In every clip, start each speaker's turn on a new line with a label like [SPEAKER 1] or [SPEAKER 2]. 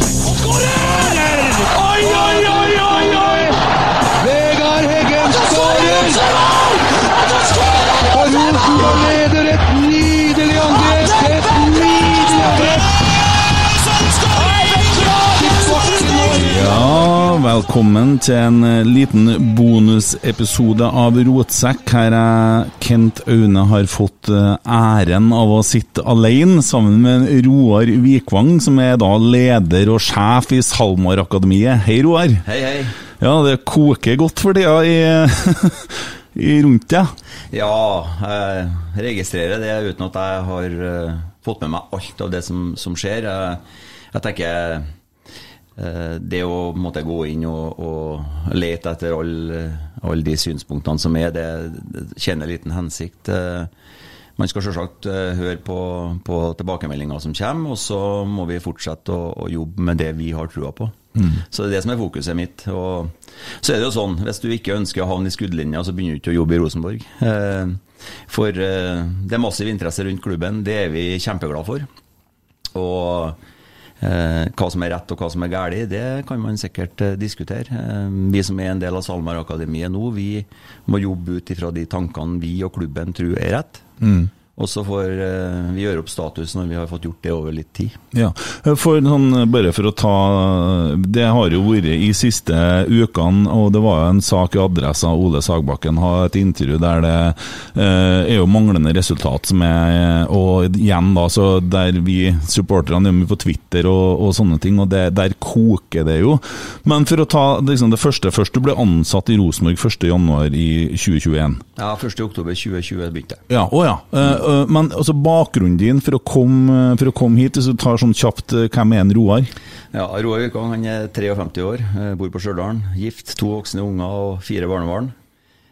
[SPEAKER 1] Skårer!
[SPEAKER 2] Velkommen til en eh, liten bonusepisode av Rotsekk. Her er Kent Aune har fått eh, æren av å sitte alene sammen med Roar Vikvang, som er da leder og sjef i SalMar-akademiet. Hei, Roar.
[SPEAKER 3] Hei, hei.
[SPEAKER 2] Ja, det koker godt for tida i, i rundt deg.
[SPEAKER 3] Ja, jeg registrerer det uten at jeg har eh, fått med meg alt av det som, som skjer. Jeg, jeg tenker det å måtte gå inn og, og lete etter alle all de synspunktene som er, det, det tjener liten hensikt. Eh, Man skal selvsagt eh, høre på, på tilbakemeldinger som kommer, og så må vi fortsette å, å jobbe med det vi har trua på. Så det er det som er fokuset mitt. Og så er det jo sånn, hvis du ikke ønsker å havne i skuddlinja, så begynner du ikke å jobbe i Rosenborg. Eh, For eh, det er massiv interesse rundt klubben, det er vi kjempeglade for. Og eh, hva som er rett og hva som er galt, det kan man sikkert eh, diskutere. Eh, vi som er en del av SalMar Akademiet nå, vi må jobbe ut ifra de tankene vi og klubben tror er rett. Og så får eh, vi gjøre opp status når vi har fått gjort det over litt tid.
[SPEAKER 2] Ja, for sånn, bare for å ta Det har jo vært i siste ukene, og det var jo en sak i Adressa. Ole Sagbakken har et intervju der det eh, er jo manglende resultat som er Og igjen, da, så der vi supporterne er mye på Twitter og, og sånne ting, og det, der koker det jo. Men for å ta liksom, det første først. Du ble ansatt i Rosenborg 1.1 i 2021.
[SPEAKER 3] Ja, 1.10.2020 begynte jeg.
[SPEAKER 2] Ja, å ja. Eh, eh, men altså bakgrunnen din for å komme, for å komme hit, hvis du tar sånn kjapt eh, Hvem er en Roar?
[SPEAKER 3] Ja, Roar Vikvang han er 53 år, eh, bor på Stjørdal. Gift, to voksne unger og fire barnebarn.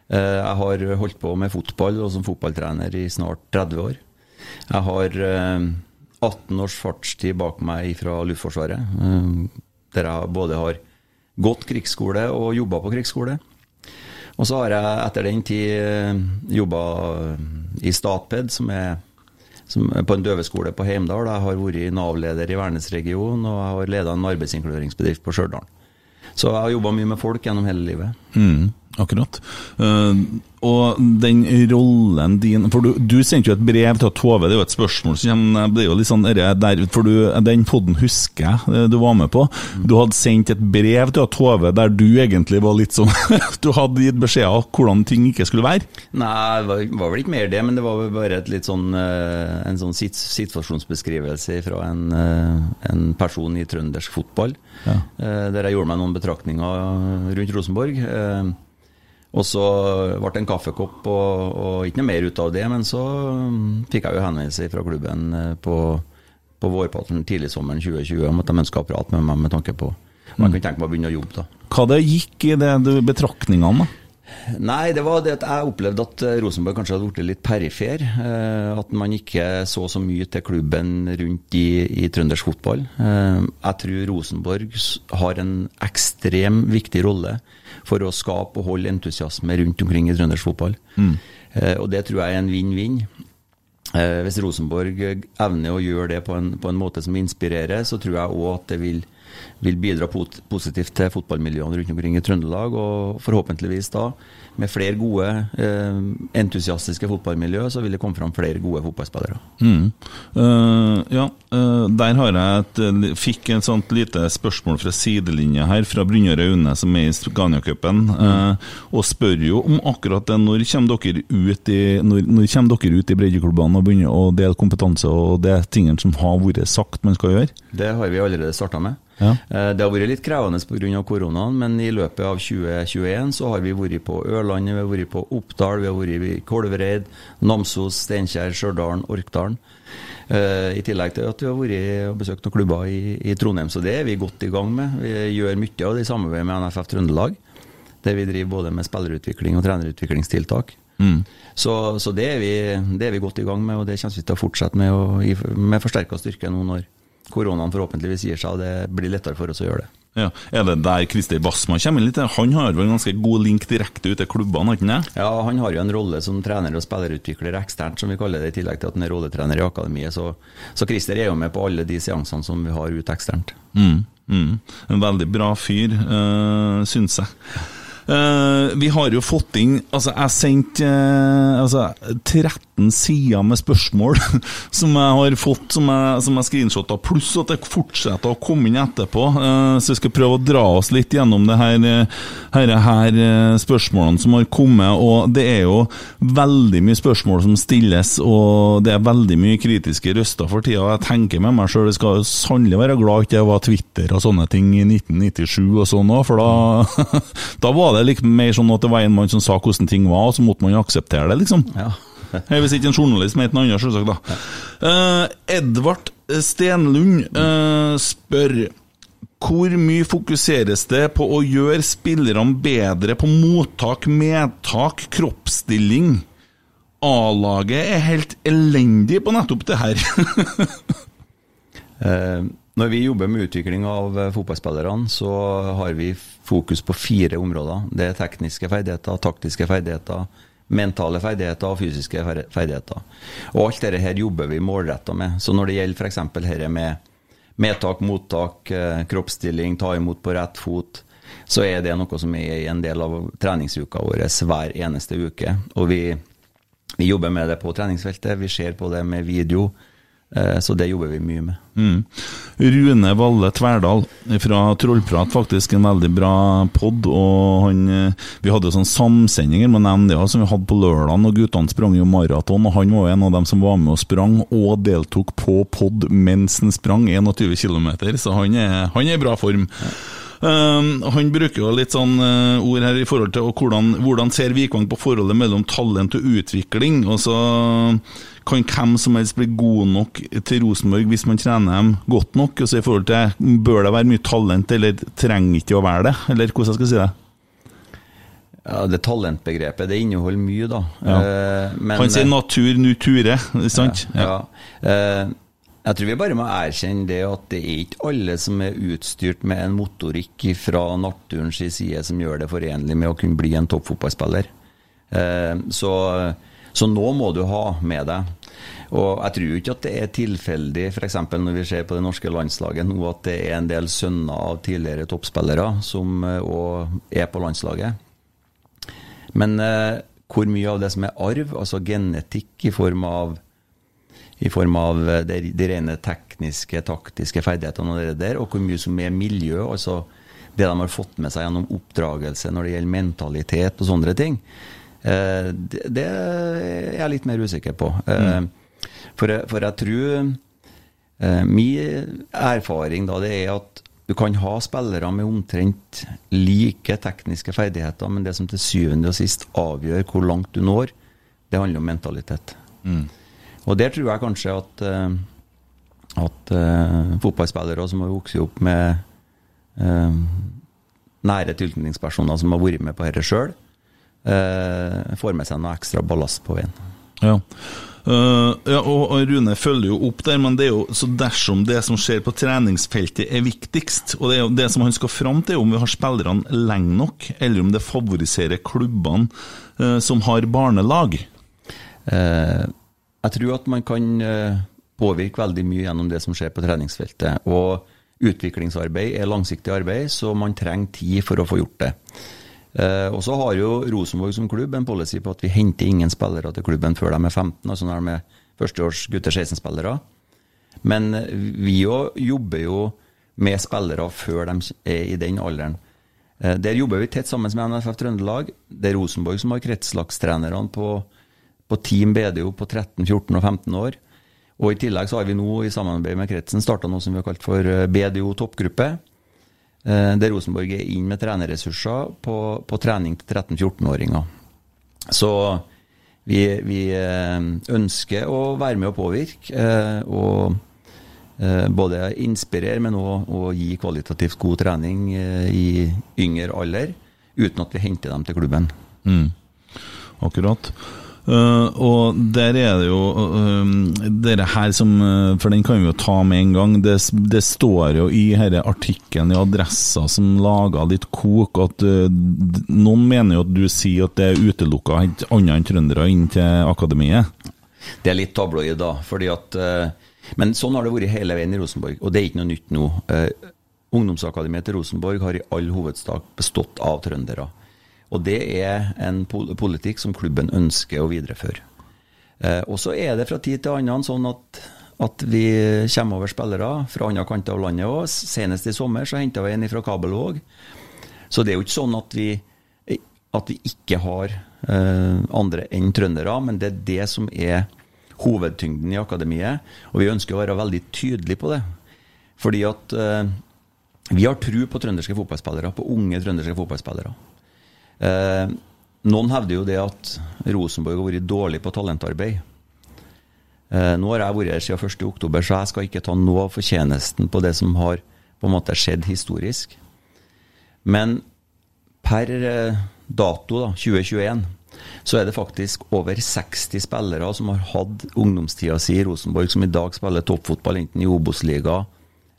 [SPEAKER 3] Eh, Jeg har holdt på med fotball og som fotballtrener i snart 30 år. Jeg har eh, 18 års fartstid bak meg fra Luftforsvaret, eh, der jeg både har gått krigsskole og jobba på krigsskole. Og så har jeg etter den tid jobba i Statped, som er som er på en døveskole på Heimdal. Jeg har vært Nav-leder i Værnes-regionen, og jeg har leda en arbeidsinkluderingsbedrift på Stjørdal. Så jeg har jobba mye med folk gjennom hele livet.
[SPEAKER 2] Mm, akkurat. Uh, og den rollen din For du, du sendte jo et brev til Tove, det er jo et spørsmål som kommer er jo litt sånn der, For du, den podden husker jeg eh, du var med på. Du hadde sendt et brev til Tove der du egentlig var litt sånn Du hadde gitt beskjed om hvordan ting ikke skulle være.
[SPEAKER 3] Nei, det var, var vel ikke mer det, men det var vel bare et litt sånn, eh, en sånn sit- situasjonsbeskrivelse fra en, eh, en person i trøndersk fotball.
[SPEAKER 2] Ja.
[SPEAKER 3] eh, Der jeg gjorde meg noen betraktninger rundt Rosenborg. Og så ble det en kaffekopp og, og ikke noe mer ut av det, men så mm, fikk jeg jo henvendelse fra klubben eh, på, på vårparten tidlig sommeren 2020 om at de ønska å prate med meg med tanke på jeg kunne tenke meg å begynne å jobbe. da.
[SPEAKER 2] Hva det gikk i det du, betraktningene? da?
[SPEAKER 3] Nei, det var det at jeg opplevde at eh, Rosenborg kanskje hadde blitt litt perifer. eh, At man ikke så så mye til klubben rundt i, i trøndersk fotball. Jeg tror Rosenborg har en ekstrem viktig rolle for å skape og holde entusiasme rundt omkring i trøndersk fotball. Eh, Og det tror jeg er en vinn-vinn. Eh, Hvis Rosenborg evner å gjøre det på en, på en måte som inspirerer, så tror jeg òg at det vil, vil bidra positivt til fotballmiljøene rundt omkring i Trøndelag. Og forhåpentligvis da, med flere gode, eh, entusiastiske fotballmiljø, så vil det komme fram flere gode fotballspillere.
[SPEAKER 2] Mm. Uh, ja, uh, der har jeg et, eh, fikk et sånt lite spørsmål fra sidelinja her, fra Brynjar Aune, som er i Scania-cupen, uh, og spør jo om akkurat det. Når kommer dere ut i, når, når kommer dere ut i breddeklubbene og begynner å dele kompetanse og det tingene som har vært sagt man skal gjøre?
[SPEAKER 3] Det har vi allerede starta med.
[SPEAKER 2] Ja.
[SPEAKER 3] Eh, Det har vært litt krevende pga. koronaen, men i løpet av 2021 så har vi vært på Ørlandet, vi har vært på Oppdal, vi har vært i Kolvereid, Namsos, Steinkjer, Stjørdal, Orkdal. Eh, I tillegg til at vi har vært og besøkt noen klubber i, i Trondheim, så det er vi godt i gang med. Vi gjør mye av det i samarbeid med NFF Trøndelag, der vi driver både med spillerutvikling og trenerutviklingstiltak. Så, så det, er vi, det er vi godt i gang med, og det kommer vi til å fortsette med, og, med forsterka styrke nå når koronaen forhåpentligvis gir seg, og det blir lettere for oss å gjøre det.
[SPEAKER 2] Ja. Er det der Christer Bassmann kommer inn litt? Han har vel en ganske god link direkte ut til klubbene, har han ikke det?
[SPEAKER 3] Ja, han har jo en rolle som trener og spillerutvikler eksternt, som vi kaller det, i tillegg til at han er rolletrener i akademiet. Så, så Christer er jo med på alle de seansene som vi har ut eksternt.
[SPEAKER 2] Mm, mm. En veldig bra fyr, øh, syns jeg. Uh, vi har jo fått inn Altså, jeg sendte uh, altså, 13 sider med spørsmål som jeg har fått, som jeg, som jeg screenshotta, pluss at det fortsetter å komme inn etterpå. Uh, så jeg skal prøve å dra oss litt gjennom det her, her, her spørsmålene som har kommet. Og det er jo veldig mye spørsmål som stilles, og det er veldig mye kritiske røster for tida. Jeg tenker med meg sjøl, jeg skal sannelig være glad ikke det var Twitter og sånne ting i 1997 og sånn òg, for da, da var det liksom mer sånn at det var en mann som sa hvordan ting var, og så måtte man akseptere det, liksom.
[SPEAKER 3] Ja.
[SPEAKER 2] Hvis ikke en journalist med en annet, selvsagt, da. Uh, Edvard Stenlund uh, spør hvor mye fokuseres det på å gjøre spillerne bedre på mottak, medtak, kroppsstilling? A-laget er helt elendig på nettopp det her.
[SPEAKER 3] uh, Når vi jobber med utvikling av fotballspillerne, så har vi fokus på fire områder. Det er tekniske ferdigheter, taktiske ferdigheter, mentale ferdigheter og fysiske ferdigheter. Og alt dette her jobber vi målretta med. Så når det gjelder f.eks. dette med medtak, mottak, eh, kroppsstilling, ta imot på rett fot, så er det noe som er en del av treningsuka vår hver eneste uke. Og vi, vi jobber med det på treningsfeltet, vi ser på det med video. Eh, så det jobber vi mye med.
[SPEAKER 2] Mm. Rune Valle Tverdal fra Trollprat, faktisk en veldig bra pod. Og han, eh, vi hadde jo sånn samsendinger med NDA som vi hadde på lørdag, og guttene sprang jo maraton. Og han var en av dem som var med og sprang, og deltok på pod mens han sprang 21 km, så han er, han er i bra form. Ja. Um, han bruker jo litt sånn uh, ord her i forhold til hvordan, hvordan ser Vikvang på forholdet mellom talent og utvikling. Og så kan hvem som helst bli god nok til Rosenborg hvis man trener dem godt nok? Og så i forhold til, Bør det være mye talent, eller trenger ikke å være det? Eller hvordan skal jeg si det?
[SPEAKER 3] Ja, Det talentbegrepet det inneholder mye, da.
[SPEAKER 2] Ja. Uh, men, Han sier natur nuture, ikke sant?
[SPEAKER 3] Ja. ja. Eh, jeg tror vi bare må erkjenne det at det er ikke alle som er utstyrt med en motorikk fra naturens side som gjør det forenlig med å kunne bli en toppfotballspiller. Eh, så så nå må du ha med deg. Og jeg tror ikke at det er tilfeldig, f.eks. når vi ser på det norske landslaget nå, at det er en del sønner av tidligere toppspillere som òg eh, er på landslaget. Men eh, hvor mye av det som er arv, altså genetikk i form av, i form av eh, de, de rene tekniske, taktiske ferdighetene og det der, og hvor mye som er miljø, altså det de har fått med seg gjennom oppdragelse når det gjelder mentalitet og sånne ting, Eh, det, det, er jeg litt mer usikker på. Eh, mm. For, for, jeg tror eh, Min erfaring da det er at du kan ha spillere med omtrent like tekniske ferdigheter, men det som til syvende og sist avgjør hvor langt du når, det handler om mentalitet. Mm. Og der tror jeg kanskje at, at uh, fotballspillere som har vokst opp med uh, nære tilknytningspersoner som har vært med på dette sjøl, uh, får med seg noe ekstra ballast på veien.
[SPEAKER 2] Ja. Uh, ja, og Rune følger jo opp der, men det er jo så dersom det som skjer på treningsfeltet er viktigst, og det er jo det som han skal fram til, om vi har spillerne lenge nok, eller om det favoriserer klubbene uh, som har barnelag?
[SPEAKER 3] Uh, jeg tror at man kan påvirke veldig mye gjennom det som skjer på treningsfeltet. Og utviklingsarbeid er langsiktig arbeid, så man trenger tid for å få gjort det. Eh, og så har jo Rosenborg som klubb en policy på at vi henter ingen spillere til klubben før de er 15, altså når de er førsteårs gutter 16-spillere. Men vi jo jobber jo med spillere før de er i den alderen. Eh, der jobber vi tett sammen med NFF Trøndelag. Det er Rosenborg som har kretslagstrenerne på, på Team BDO på 13, 14 og 15 år. Og I tillegg så har vi nå i samarbeid med kretsen starta noe som vi har kalt for eh, BDO toppgruppe. Eh, der Rosenborg er inn med trenerressurser på, på trening til 13-14-åringer. Så vi, vi, eh, ønsker å være med og påvirke. Og både inspirere, men òg gi kvalitativt god trening i yngre alder, uten at vi henter dem til klubben.
[SPEAKER 2] Mm. Akkurat. Uh, og der er det jo uh, Dere her som uh, For den kan vi jo ta med en gang. Det, det står jo i denne artikkelen i Adressa som laga litt kok, at noen mener jo at du sier at det er utelukka andre enn trøndere inn til akademiet.
[SPEAKER 3] Det er litt tabloid, da. fordi at Men sånn har det vært hele veien i Rosenborg, og det er ikke noe nytt nå. Ungdomsakademiet til Rosenborg har i all hovedsak bestått av trøndere. Og det er en politikk som klubben ønsker å videreføre. Eh, og så er det fra tid til annen sånn at, at vi kommer over spillere fra andre kanter av landet òg. Senest i sommer så henta vi en fra Kabelvåg. Så det er jo ikke sånn at vi, at vi ikke har eh, andre enn trøndere, men det er det som er hovedtyngden i akademiet. Og vi ønsker å være veldig tydelige på det. Fordi at eh, vi har tro på trønderske fotballspillere, på unge trønderske fotballspillere. Eh, noen hevder jo det at Rosenborg har vært dårlig på talentarbeid. Eh, nå har jeg vært her siden 1.10, så jeg skal ikke ta noe av fortjenesten på det som har på en måte skjedd historisk. Men per eh, dato, da, 2021, så er det faktisk over 60 spillere som har hatt ungdomstida si i Rosenborg, som i dag spiller toppfotball enten i Obos-liga,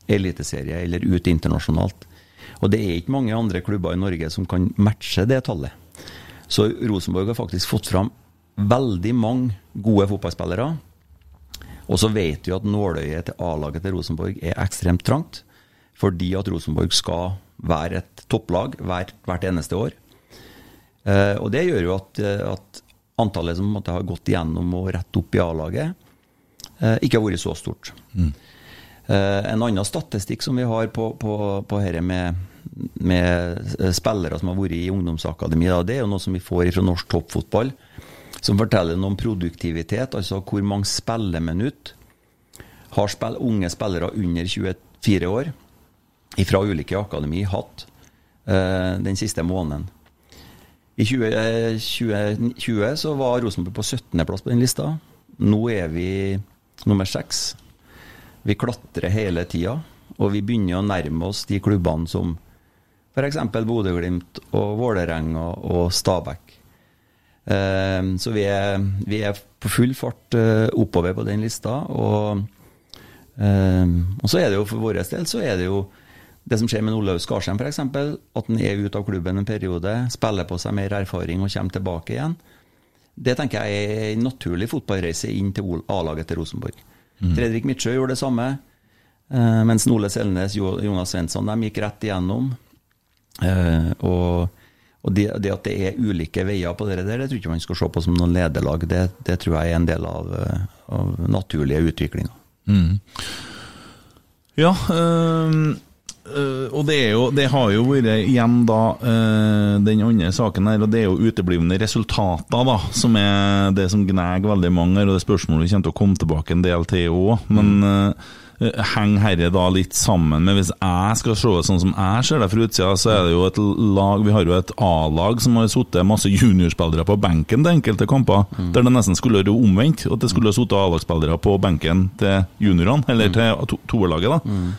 [SPEAKER 3] Eliteserie eller ute internasjonalt. Og det er ikke mange andre klubber i Norge som kan matche det tallet. Så Rosenborg har faktisk fått fram veldig mange gode fotballspillere. Og så vet vi at nåløyet til A-laget til Rosenborg er ekstremt trangt. Fordi at Rosenborg skal være et topplag hvert, hvert eneste år. Eh, og det gjør jo at, at antallet som måtte ha gått igjennom og rett opp i A-laget, eh, ikke har vært så stort. Mm. Eh, en annen statistikk som vi har på, på, på dette med, med, spillere som har vært i ungdomsakademi, det er jo noe som vi får fra norsk toppfotball, som forteller noe om produktivitet, altså hvor mange spilleminutt har spill, unge spillere under 24 år fra ulike akademi hatt uh, den siste måneden. I 2020 eh, så var Rosenborg på 17.-plass på den lista. Nå er vi nummer seks. Vi klatrer hele tida, og vi begynner å nærme oss de klubbene som f.eks. Bodø-Glimt og Vålerenga og Stabæk. Eh, så vi er, vi er, på full fart eh, oppover på den lista. Og, eh, og så er det jo for vår del så er det jo det som skjer med Olaug Skarsheim f.eks., at han er ute av klubben en periode, spiller på seg mer erfaring og kommer tilbake igjen. Det tenker jeg er en naturlig fotballreise inn til A-laget til Rosenborg. Mm. Fredrik Midtsjø gjorde det samme. Uh, mens Nole Selnes, Jonas Svensson, de gikk rett igjennom. Uh, og, og det, det, at det er ulike veier på det der, det tror jeg ikke man skal se på som noen lederlag. Det, det tror jeg er en del av, eh, av naturlige utviklinger. Mm.
[SPEAKER 2] Ja, øh, og det, jo, det, har jo vært igjen da uh, den andre saken her, og det er jo uteblivende resultater, da, som er det som gnager veldig mange. Og det spørsmålet vi kommer til å komme tilbake en del til òg. Men uh, henger herre da litt sammen med Hvis jeg skal se det sånn som jeg ser det fra utsida, så er det jo et lag Vi har jo et A-lag som har sittet masse juniorspillere på benken til enkelte kamper, mm. der det nesten skulle vært omvendt. At det skulle ha sittet A-lagsspillere på benken til juniorene, eller mm. til toerlaget. da mm.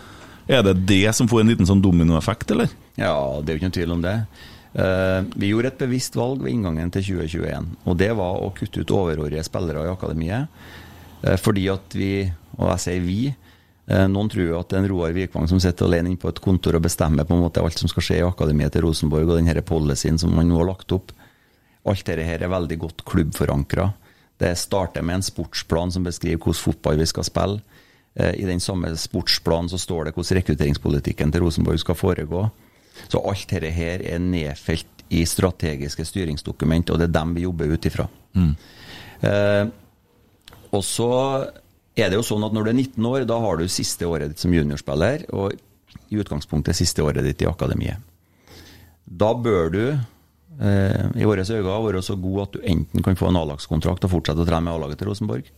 [SPEAKER 2] Er det det som får en liten sånn dominoeffekt, eller?
[SPEAKER 3] Ja, det er jo ikke noen tvil om det. Uh, vi gjorde et bevisst valg ved inngangen til 2021, og det var å kutte ut overårige spillere i akademiet. Uh, fordi at vi, og jeg sier vi, uh, noen tror jo at det er en Roar Vikvang som sitter alene inne på et kontor og bestemmer på en måte alt som skal skje i akademiet til Rosenborg, og denne policyen som man nå har lagt opp. Alt dette her er veldig godt klubbforankra. Det starter med en sportsplan som beskriver hvordan fotball vi skal spille. Eh, I den samme sportsplanen så står det hvordan rekrutteringspolitikken til Rosenborg skal foregå. Så alt dette her er nedfelt i strategiske styringsdokument, og det er dem vi jobber ut ifra. Mm. Eh, og så er det jo sånn at når du er 19 år, da har du siste året ditt som juniorspiller, og i utgangspunktet siste året ditt i akademiet. Da bør du eh, i våre øyne være så god at du enten kan få en A-lagskontrakt og fortsette å trene med A-laget til Rosenborg.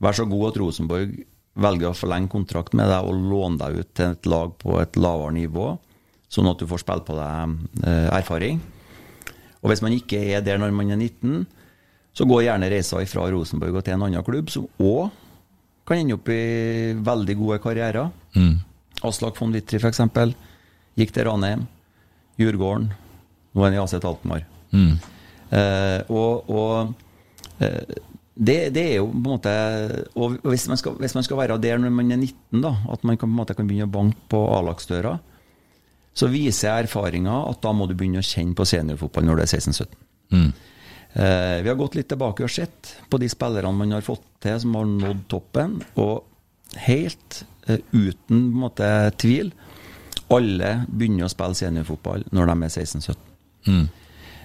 [SPEAKER 3] Vær så god at Rosenborg velger å forlenge kontrakt med deg og låne deg ut til et lag på et lavere nivå, sånn at du får spille på deg eh, erfaring. Og hvis man ikke er der når man er 19, så går gjerne reisa fra Rosenborg og til en annen klubb, som òg kan ende opp i veldig gode karrierer. Mm. Aslak von Wittry, f.eks., gikk til Ranheim. Djurgården. Nå er han i AC Alkmaar. Mm. Eh, og, og eh, det, det er jo på en måte Og hvis man, skal, hvis man skal være der når man er 19, da, at man kan, på en måte kan begynne å banke på A-lagsdøra, så viser erfaringa at da må du begynne å kjenne på seniorfotball når du er 16-17. Eh, vi har gått litt tilbake og sett på de spillerne man har fått til som har nådd toppen, og helt eh, uten måte tvil alle begynner å spille seniorfotball når de er 16-17.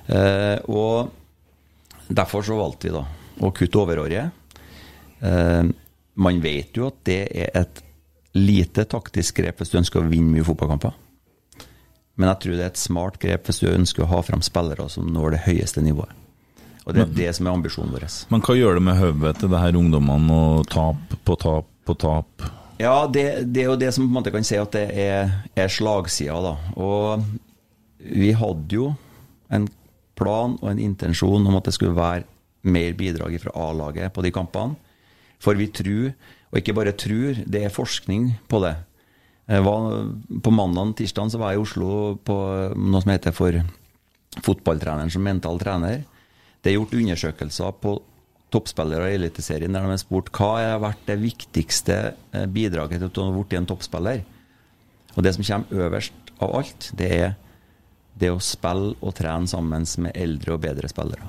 [SPEAKER 3] Eh, og derfor så valgte vi da å kutte overåret. Eh, man vet jo at det er et lite taktisk grep hvis du ønsker å vinne mye fotballkamper. Men jeg tror det er et smart grep hvis du ønsker å ha frem spillere som når det høyeste nivået. Og det er det som er ambisjonen vår.
[SPEAKER 2] Men hva gjør det med hodet til det her ungdommene og tap på tap på tap?
[SPEAKER 3] Ja, det, det er jo det som på en måte kan si at det er, er slagsida, da. Og vi hadde jo en plan og en intensjon om at det skulle være mer bidrag fra A-laget på de kampene. For vi tror, og ikke bare tror, det er forskning på det. Var, på mandag tirsdag så var jeg i Oslo på noe som heter for fotballtreneren som mental trener. Det er gjort undersøkelser på toppspillere i Eliteserien der de har spurt hva har vært det viktigste eh, bidraget til å blitt en toppspiller. Og det som kommer øverst av alt, det er det å spille og trene sammen med eldre og bedre spillere.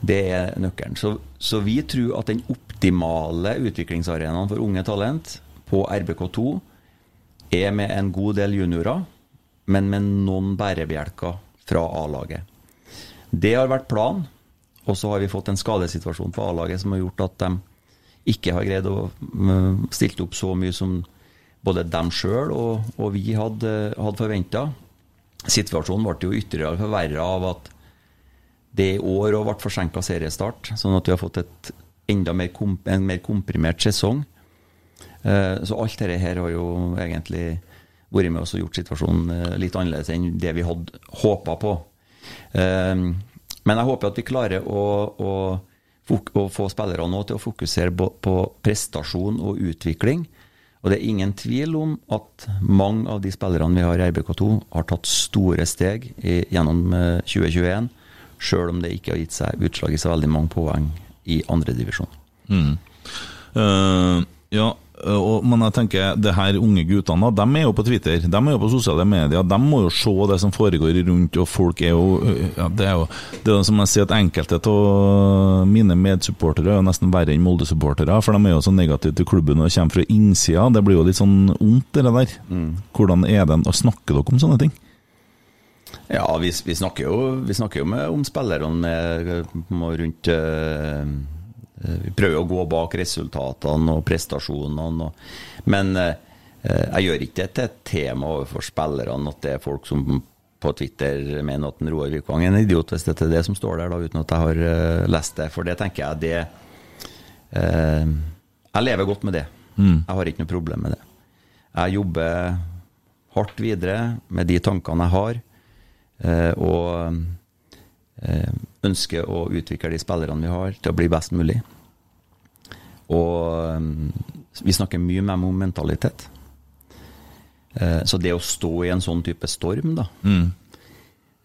[SPEAKER 3] Det er nøkkelen. Så, så, vi tror at den optimale utviklingsarenaen for unge talent på RBK2 er med en god del juniorer, men med noen bærebjelker fra A-laget. Det har vært planen. Og så har vi fått en skadesituasjon på A-laget som har gjort at de ikke har greid å stilt opp så mye som både dem sjøl og, og, vi hadde, hadde forventa. Situasjonen ble jo ytterligere forverra av at det i år òg ble forsinka seriestart, sånn at vi har fått et enda mer, en mer komprimert sesong. Eh, så alt dette her har jo egentlig vært med oss og gjort situasjonen eh, litt annerledes enn det vi hadde håpa på. Um, men jeg håper at vi klarer å, å, å få spillere nå til å fokusere på, på, prestasjon og utvikling. Og det er ingen tvil om at mange av de spillerne vi har i RBK2, har tatt store steg i, gjennom 2021, eh, sjøl om det ikke har gitt seg utslag i så veldig mange poeng i andredivisjon.
[SPEAKER 2] Mm. Uh, ja, og, men jeg tenker, det her unge guttene de er jo på Twitter, de er jo på sosiale medier. De må jo se det som foregår rundt, og folk er jo ja, Det er jo det er som jeg sier, at enkelte av mine medsupportere er jo nesten verre enn Molde-supportere. For de er jo så negative til klubben og kommer fra innsida. Det blir jo litt sånn ondt, det der. Mm. Hvordan er det? Og snakker dere om sånne ting?
[SPEAKER 3] Ja, vi, vi, snakker jo, vi snakker jo med, om spillerne rundt uh vi prøver å gå bak resultatene og prestasjonene. men uh, jeg gjør ikke det til et tema overfor spillerne at det er folk som på Twitter mener at Roar Vikvang er en idiot, hvis det er det som står der, da, uten at jeg har uh, lest det. For det tenker jeg det Jeg lever godt med det. Mm. Jeg har ikke noe problem med det. Jeg jobber hardt videre med de tankene jeg har, og ønsker å utvikle de spillerne vi har, til å bli best mulig. Og um, vi snakker mye mer om mentalitet. Eh, så det å stå i en sånn type storm, da mm.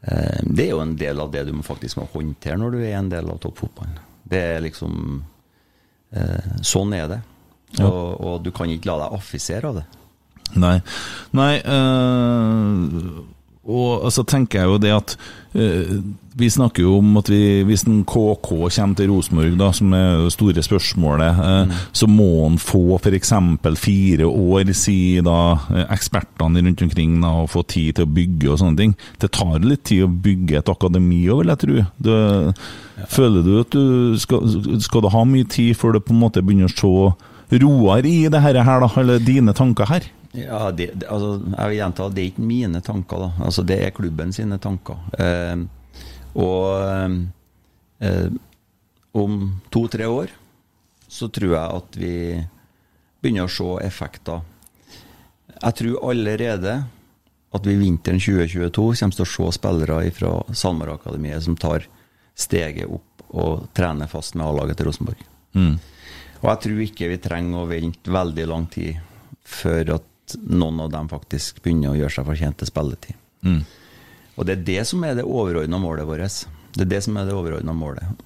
[SPEAKER 3] Eh, det er jo en del av det du faktisk må håndtere når du er en del av toppfotballen. Det er liksom eh, Sånn er det. Ja. Og, og, du kan ikke la deg affisere av det.
[SPEAKER 2] Nei. Nei øh og så tenker jeg jo det at eh, Vi snakker jo om at vi, hvis en KK kommer til Rosenborg, da, som er det store spørsmålet, eh, mm. så må han få f.eks. fire år, sier da uh, ekspertene rundt omkring, da, og få tid til å bygge og sånne ting. Det tar litt tid å bygge et akademi òg, vil jeg tro. Du, ja. Føler du at du skal, skal du ha mye tid før du på en måte begynner å se roer i det her, da, eller dine tanker her?
[SPEAKER 3] Ja, det, det, altså, jeg vil gjenta, det er ikke mine tanker. da, altså Det er klubben sine tanker. Eh, og eh, om to-tre år så tror jeg at vi begynner å se effekter. Jeg tror allerede at vi vinteren 2022 kommer til å se spillere fra SalMar-akademiet som tar steget opp og trener fast med A-laget til Rosenborg. Mm. Og jeg tror ikke vi trenger å vente veldig lang tid før at noen av dem faktisk begynner å gjøre seg fortjent til spilletid. Mm. Og det er det som er det overordna målet vårt. Det er det som er det overordna målet.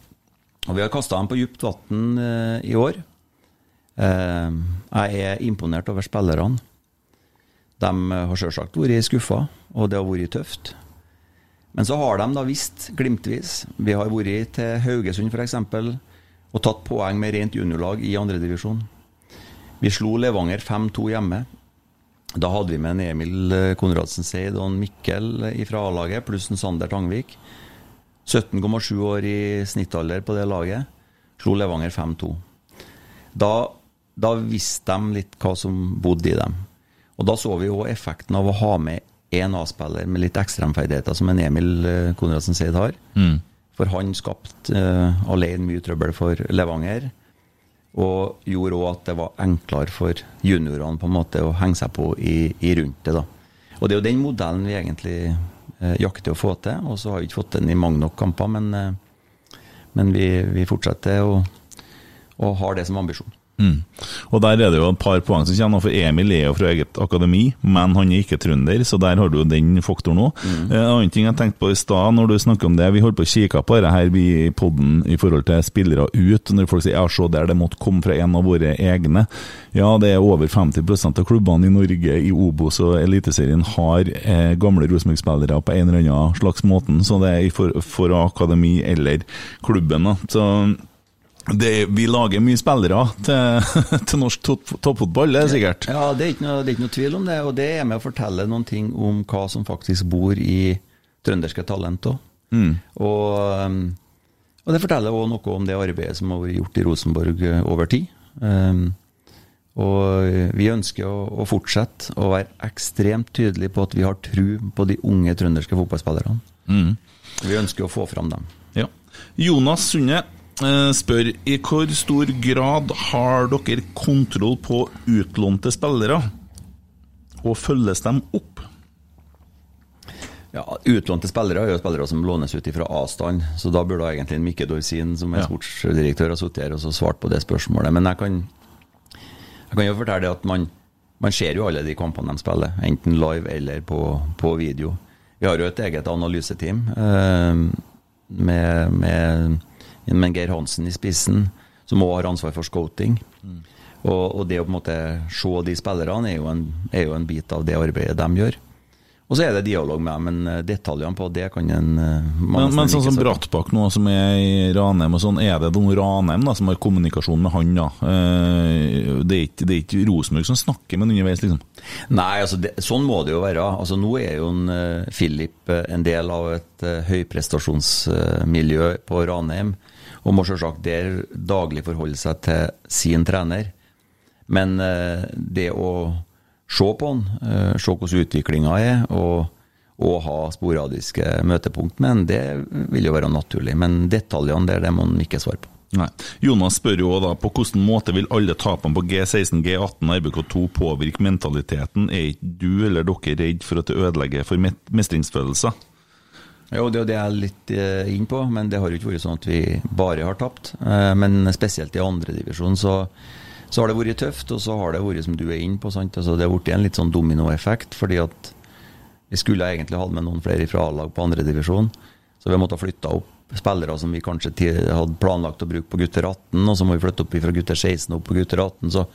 [SPEAKER 3] Og vi har kasta dem på dypt vann eh, i år. Eh, jeg er imponert over spillerne. De har selvsagt vært skuffa, og det har vært tøft. Men så har de da visst, glimtvis Vi har vært til Haugesund f.eks. og tatt poeng med rent juniorlag i andredivisjon. Vi slo Levanger 5-2 hjemme. Da hadde vi med en Emil eh, Konradsen Seid og en Mikkel fra A-laget, pluss en Sander Tangvik. 17,7 år i snittalder på det laget. Slo Levanger 5-2. Da, da visste de litt hva som bodde i dem. Og da så vi jo effekten av å ha med én A-spiller med litt ekstremferdigheter, som en Emil eh, Konradsen Seid har. For han skapte uh, alene mye trøbbel for Levanger. Og gjorde òg at det var enklere for juniorene på en måte å henge seg på i, i rundt det. da. Og det er jo den modellen vi egentlig uh, jakter å få til. Og så har vi ikke fått den i mange nok kamper, men, uh, men vi, vi fortsetter og, og har det som ambisjon.
[SPEAKER 2] Mm. Og der er det jo et par poeng som kommer, for Emil er jo fra eget akademi, men han er ikke trønder, så der har du jo den faktoren òg.
[SPEAKER 3] Mm.
[SPEAKER 2] En annen ting jeg tenkte på i stad, når du snakker om det, vi holdt på å kikke på det her i podden i forhold til spillere ut. Når folk sier ja, se der, det måtte komme fra en av våre egne. Ja, det er over 50% av klubbene i Norge i Obos og Eliteserien har eh, gamle Rosenborg-spillere på en eller annen slags måte, så det er for, for akademi eller klubben. da. Så det, vi lager mye spillere til, til norsk toppfotball, det er sikkert.
[SPEAKER 3] Ja, det er, ikke noe, det er ikke noe tvil om det, og det er med å fortelle noen ting om hva som faktisk bor i trønderske talent òg. Og, um, og det forteller òg noe om det arbeidet som har vært gjort i Rosenborg eh, over tid. Um, og vi ønsker å, å fortsette å være ekstremt tydelige på at vi har tru på de unge trønderske fotballspillerne. Vi ønsker å få fram dem.
[SPEAKER 2] Ja. Jonas Sunde spør i hvor stor grad har dere kontroll på utlånte spillere, og følges dem opp?
[SPEAKER 3] Ja, Utlånte spillere er jo spillere som lånes ut fra avstand, så da burde egentlig Mikke Dorsin, som er
[SPEAKER 2] Ja.
[SPEAKER 3] sportsdirektør, ha sittet her og svart på det spørsmålet. Men jeg kan, jeg kan jo fortelle det at man, man ser jo alle de kampene de spiller, enten live eller på, på video. Vi har jo et eget analyseteam eh, med, med, med Geir Hansen i spissen, som òg har ansvar for scouting. Og, og det å på en måte se de spillerne er jo, en, er jo en bit av det arbeidet de gjør. Og så er det dialog med dem, men eh, detaljene på det kan en eh,
[SPEAKER 2] Men, men sånn som. Brattbakk nå, som er i Ranheim og sånn, er det noen Ranheim da, som har kommunikasjon med han, da? Eh, Det er ikke, det er ikke Rosenborg som snakker med han underveis, liksom?
[SPEAKER 3] Nei, altså det, sånn må det jo være. Altså Nå er jo en, Philip en del av et høyprestasjonsmiljø på Ranheim, og må selvsagt der daglig forholde seg til sin trener. Men eh, det å se på han, eh, se hvordan utviklinga er, og, og ha sporadiske møtepunkt med han, det vil jo være naturlig. Men detaljene der, det må han ikke svare på.
[SPEAKER 2] Nei. Jonas spør jo da på hvilken måte vil alle tapene på G16, G18 og RBK2 påvirke mentaliteten? Er ikke du eller dere redd for at det ødelegger for mestringsfølelser?
[SPEAKER 3] Jo, det er jo det jeg er litt eh, inn på, men det har jo ikke vært sånn at vi bare har tapt. Eh, men spesielt i andredivisjon så, så har det vært tøft, og så har det vært som du er inne på. Altså, det har blitt en litt sånn dominoeffekt, fordi at vi skulle egentlig hatt med noen flere fra A-lag på andredivisjon, så vi har måttet flytte opp spillere som vi kanskje hadde planlagt å bruke på gutter 18, og så må vi flytte opp fra gutter 16 opp på gutter 18. Så,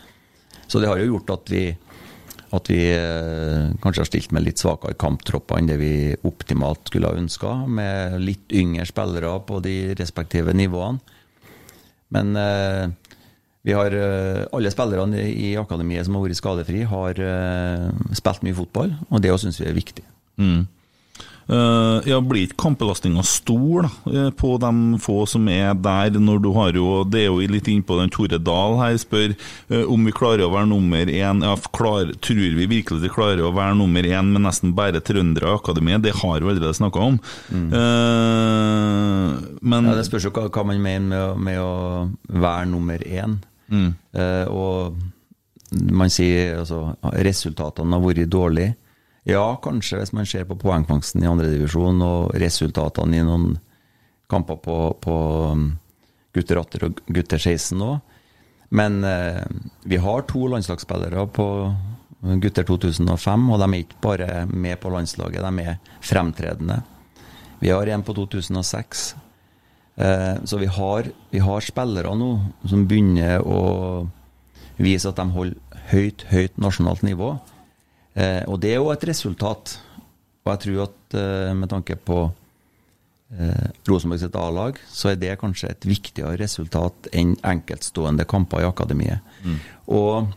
[SPEAKER 3] så det har jo gjort at vi at vi eh, kanskje har stilt med litt svakere kamptropper enn det vi optimalt skulle ha ønska, med litt yngre spillere på de respektive nivåene. Men eh, vi har eh, alle spillerne i, akademiet som har vært skadefri, har eh, spilt mye fotball, og det syns vi er viktig.
[SPEAKER 2] Eh, ja, Blir ikke kampbelastninga stor da, eh, på de få som er der, når du har jo Det er jo litt inn på den Tore Dahl her, spør eh, om vi klarer å være nummer én. Ja, klar, tror vi virkelig vi klarer å være nummer én med nesten bare trøndere i akademiet? Det har vi allerede snakka om. Eh, men
[SPEAKER 3] Ja, det spørs jo hva, hva man mener med, å- med å være nummer én. Eh, og man sier altså resultatene har vært dårlige. Ja, kanskje hvis man ser på poengfangsten i andredivisjon og resultatene i noen kamper på, på um, gutter 18 og gutter 16 nå. Men eh, vi har to landslagsspillere på gutter 2005, og de er ikke bare med på landslaget, de er fremtredende. Vi har en på 2006 Eh, så vi har, vi har spillere nå som begynner å vise at de holder høyt, høyt nasjonalt nivå. Eh, og det er jo et resultat. Og jeg tror at eh, med tanke på eh, Rosenborg sitt A-lag, så er det kanskje et viktigere resultat enn enkeltstående kamper i akademiet. Og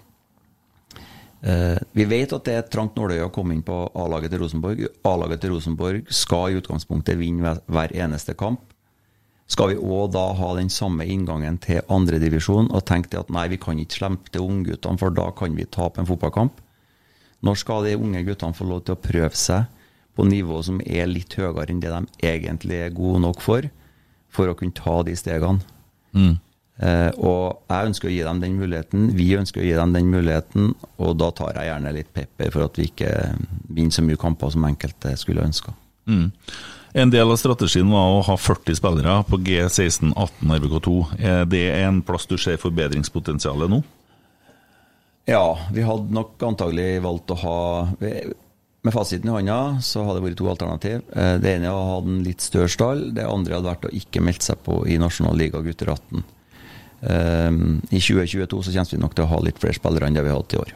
[SPEAKER 3] eh, vi vet at det er et trangt nåløye å komme inn på A-laget til Rosenborg. A-laget til Rosenborg skal i utgangspunktet vinne hver, hver eneste kamp. Skal vi òg da ha den samme inngangen til andredivisjon og tenke at nei, vi kan ikke slempe til ungguttene, for da kan vi tape en fotballkamp? Når skal de unge guttene få lov til å prøve seg på nivå som er litt høyere enn det de egentlig er gode nok for, for å kunne ta de stegene? Eh, og jeg ønsker å gi dem den muligheten, vi ønsker å gi dem den muligheten, og da tar jeg gjerne litt pepper for at vi ikke vinner så mye kamper som enkelte skulle ønska.
[SPEAKER 2] Mm. En del av strategien var å ha 40 spillere på G16, 18 RBK2. Er det en plass du ser forbedringspotensialet nå?
[SPEAKER 3] Ja, vi hadde nok antagelig valgt å ha Med fasiten i hånda så hadde det vært to alternativ. Eh, Det ene var å ha en litt større stall. Det andre hadde vært å ikke melde seg på i Nasjonal Liga gutter 18. Eh, I 2022 så kommer vi nok til å ha litt flere spillere enn det vi har hatt i år.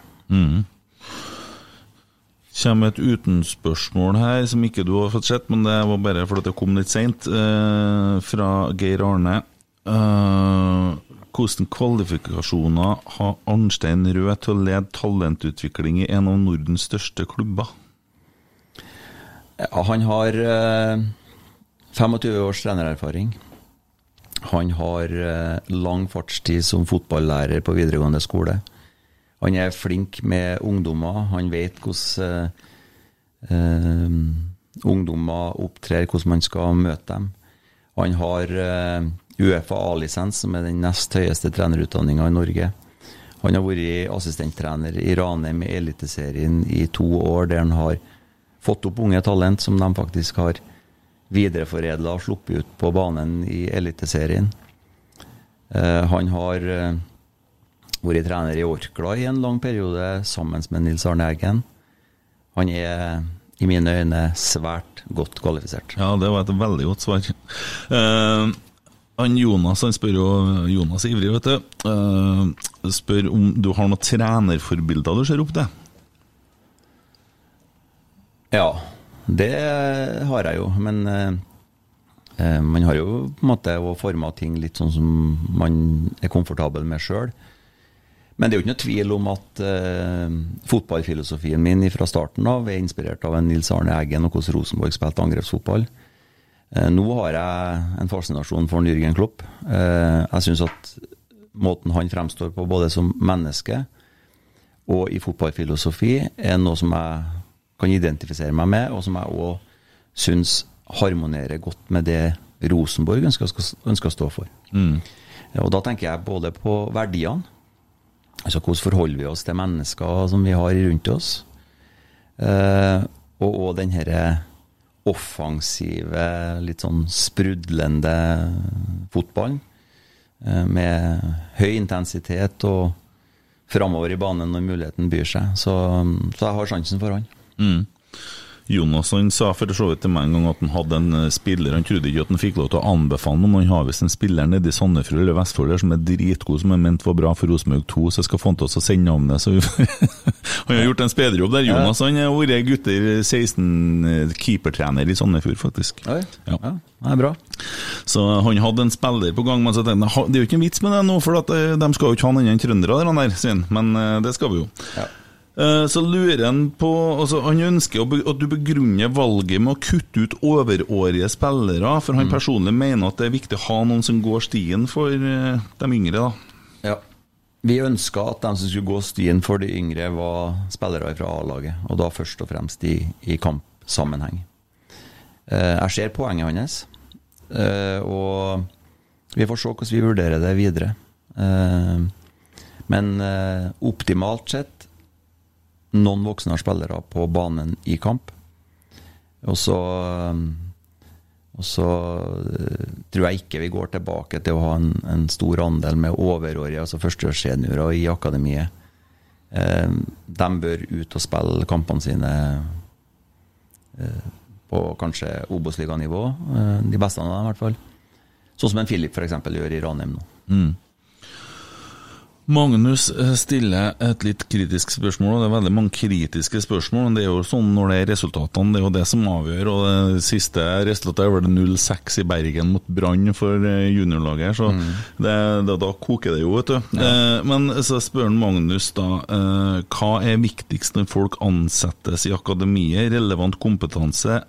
[SPEAKER 2] kommer et utenspørsmål her som ikke du har fått sett, men det var bare fordi det kom litt seint, eh, fra Geir Arne. Eh, hvordan kvalifikasjoner har Arnstein Rød til å lede talentutvikling i en av Nordens største klubber?
[SPEAKER 3] Ja, han har eh, 25 års trenererfaring. Han har eh, lang fartstid som fotballærer på videregående skole. Han er flink med ungdommer. Han vet hvordan eh, eh, ungdommer opptrer, hvordan man skal møte dem. Han har eh, Uefa A-lisens, som er den nest høyeste trenerutdanninga i Norge. Han har vært assistenttrener i Ranheim i Eliteserien i to år, der han har fått opp unge talent som de faktisk har videreforedla og sluppet ut på banen i Eliteserien. Eh, han har eh, vært trener i Orkla i en lang periode sammen med Nils Arne Eggen. Han er i mine øyne svært godt kvalifisert.
[SPEAKER 2] Ja, det var et veldig godt svar. Eh, han Jonas han spør jo Jonas er ivrig, vet du. Uh, spør om du har noen trenerforbilder du ser opp til?
[SPEAKER 3] Ja, det har jeg jo, men eh, man har jo på en måte forma ting litt sånn som man er komfortabel med sjøl. Men det er jo ikke noe tvil om at uh, fotballfilosofien min fra starten av er inspirert av en Nils Arne Eggen og hvordan Rosenborg spilte angrepsfotball. Eh, nå har jeg en fascinasjon for Jørgen Klopp. Eh, jeg syns at måten han fremstår på, både som menneske og i fotballfilosofi, er noe som jeg kan identifisere meg med, og som jeg òg syns harmonerer godt med det Rosenborg ønsker, ønsker å stå for. Og da tenker jeg både på verdiene, altså hvordan forholder vi oss til mennesker som vi har rundt oss, eh, og òg den herre offensive, litt sånn sprudlende fotballen. eh, Med høy intensitet og framover i banen når muligheten byr seg. Så, så jeg har sjansen for han.
[SPEAKER 2] Jonas han sa for så vidt til meg en gang at han hadde en eh, spiller Han trodde ikke at han fikk lov til å anbefale noen, han har visst en spiller nede i Sandefjord eller Vestfold som er dritgod, som er ment for bra for Rosenborg 2, så jeg skal få han til å sende navnet. Så han har gjort en spederjobb der. Jonas han har vært gutter 16 eh, keepertrener i Sandefjord, faktisk. Ja.
[SPEAKER 3] ja, det er bra.
[SPEAKER 2] Så han hadde en spiller på gang, men så tenkte jeg det er jo ikke en vits med det nå, for at, eh, de skal jo ikke ha noen trøndere, der, han der, Svein. Men eh, det skal vi jo.
[SPEAKER 3] Ja.
[SPEAKER 2] Eh, Så lurer han på altså Han ønsker at du begrunner valget med å kutte ut overårige spillere, for han personlig mener at det er viktig å ha noen som går stien for eh, de yngre, da.
[SPEAKER 3] Ja. Vi ønska at de som skulle gå stien for de yngre, var spillere fra A-laget, og da først og fremst i, i kampsammenheng. Eh, jeg ser poenget hans, og vi får se hvordan vi vurderer det videre. Men optimalt sett noen voksne spillere på banen i kamp. Og så og så eh, tror jeg ikke vi går tilbake til å ha en, en stor andel med overårige, altså førsteårsseniorer i akademiet. Eh, de bør ut og spille kampene sine eh, på kanskje Obos-liganivå. De beste av dem, i hvert fall. Sånn som en Filip f.eks. gjør i Ranheim nå.
[SPEAKER 2] Magnus eh, stiller et litt kritisk spørsmål, og det er veldig mange kritiske spørsmål. men Det er jo sånn når det er resultatene, det er jo det som avgjør. og Det siste resultatet er vel 0-6 i Bergen mot Brann for eh, juniorlaget, så det, da, da koker det jo, vet du. Eh, men så spør Magnus da, eh, hva er viktigst når folk ansettes i akademiet? Relevant kompetanse,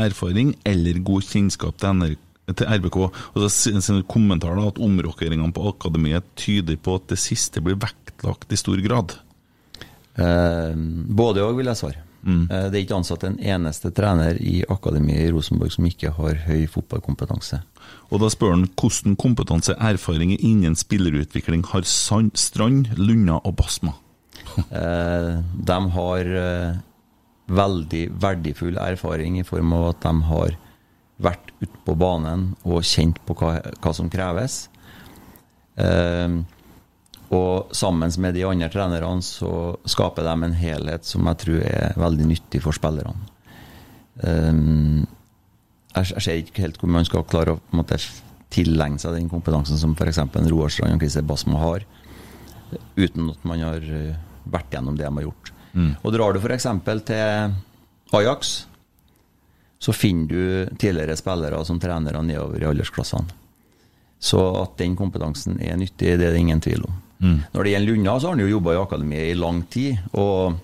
[SPEAKER 2] erfaring eller god kjennskap til NRK? Til RBK. Og så kommentar da, at omrokkeringene på akademiet tyder på at det siste blir vektlagt i stor grad.
[SPEAKER 3] Eh, både òg, vil jeg svare. Eh, det er ikke ansatt en eneste trener i akademiet i Rosenborg som ikke har høy fotballkompetanse.
[SPEAKER 2] Og da spør han hvordan kompetanse erfaring innen spillerutvikling har Sand, Strand, Lunna og Basma.
[SPEAKER 3] Eh, de har eh, veldig verdifull erfaring i form av at de har vært ute på banen og kjent på hva, hva som kreves. Eh, og sammen med de andre trenerne så skaper de en helhet som jeg tror er veldig nyttig for spillerne. Eh, jeg, jeg ser ikke helt hvor man skal klare å måte, tilegne seg den kompetansen som f.eks. Roar Strand og Christer Basma har, uten at man har eh, vært gjennom det de har gjort. Og drar du f.eks. til Ajax, så finner du tidligere spillere som trenere nedover i aldersklassene. Så at den kompetansen er nyttig, det er det ingen tvil om. Når det gjelder Lunna, så har han jo jobba i akademiet i lang tid. Og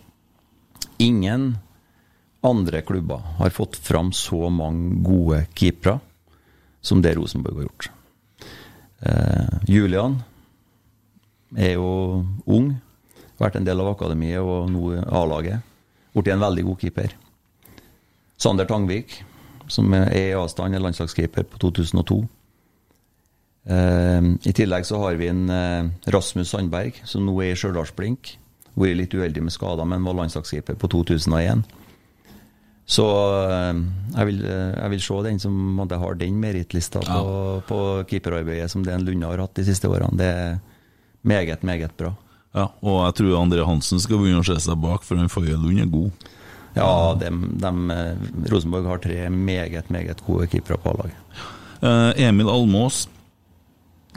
[SPEAKER 3] ingen andre klubber har fått fram så mange gode keepere som det Rosenborg har gjort. Eh, Julian er jo ung, vært en del av akademiet og nå A-laget. Blitt en veldig god keeper. Sander Tangvik, som er i avstand, er landslagskeeper på 2002. Uh, I tillegg så har vi en uh, Rasmus Sandberg, som nå er i Stjørdalsblink. Vært litt uheldig med skader, men var landslagskeeper på 2001. Så uh, jeg, vil, eh, jeg vil se den som har den merittlista på, på keeperarbeidet som den Lunde har hatt de siste årene. Det er meget, meget bra.
[SPEAKER 2] Ja, og jeg tror André Hansen skal begynne å se seg bak, for han Faye Lund er god.
[SPEAKER 3] Ja, de, dem, eh, Rosenborg har tre meget, meget gode keepere på A-laget.
[SPEAKER 2] Eh, Emil Almås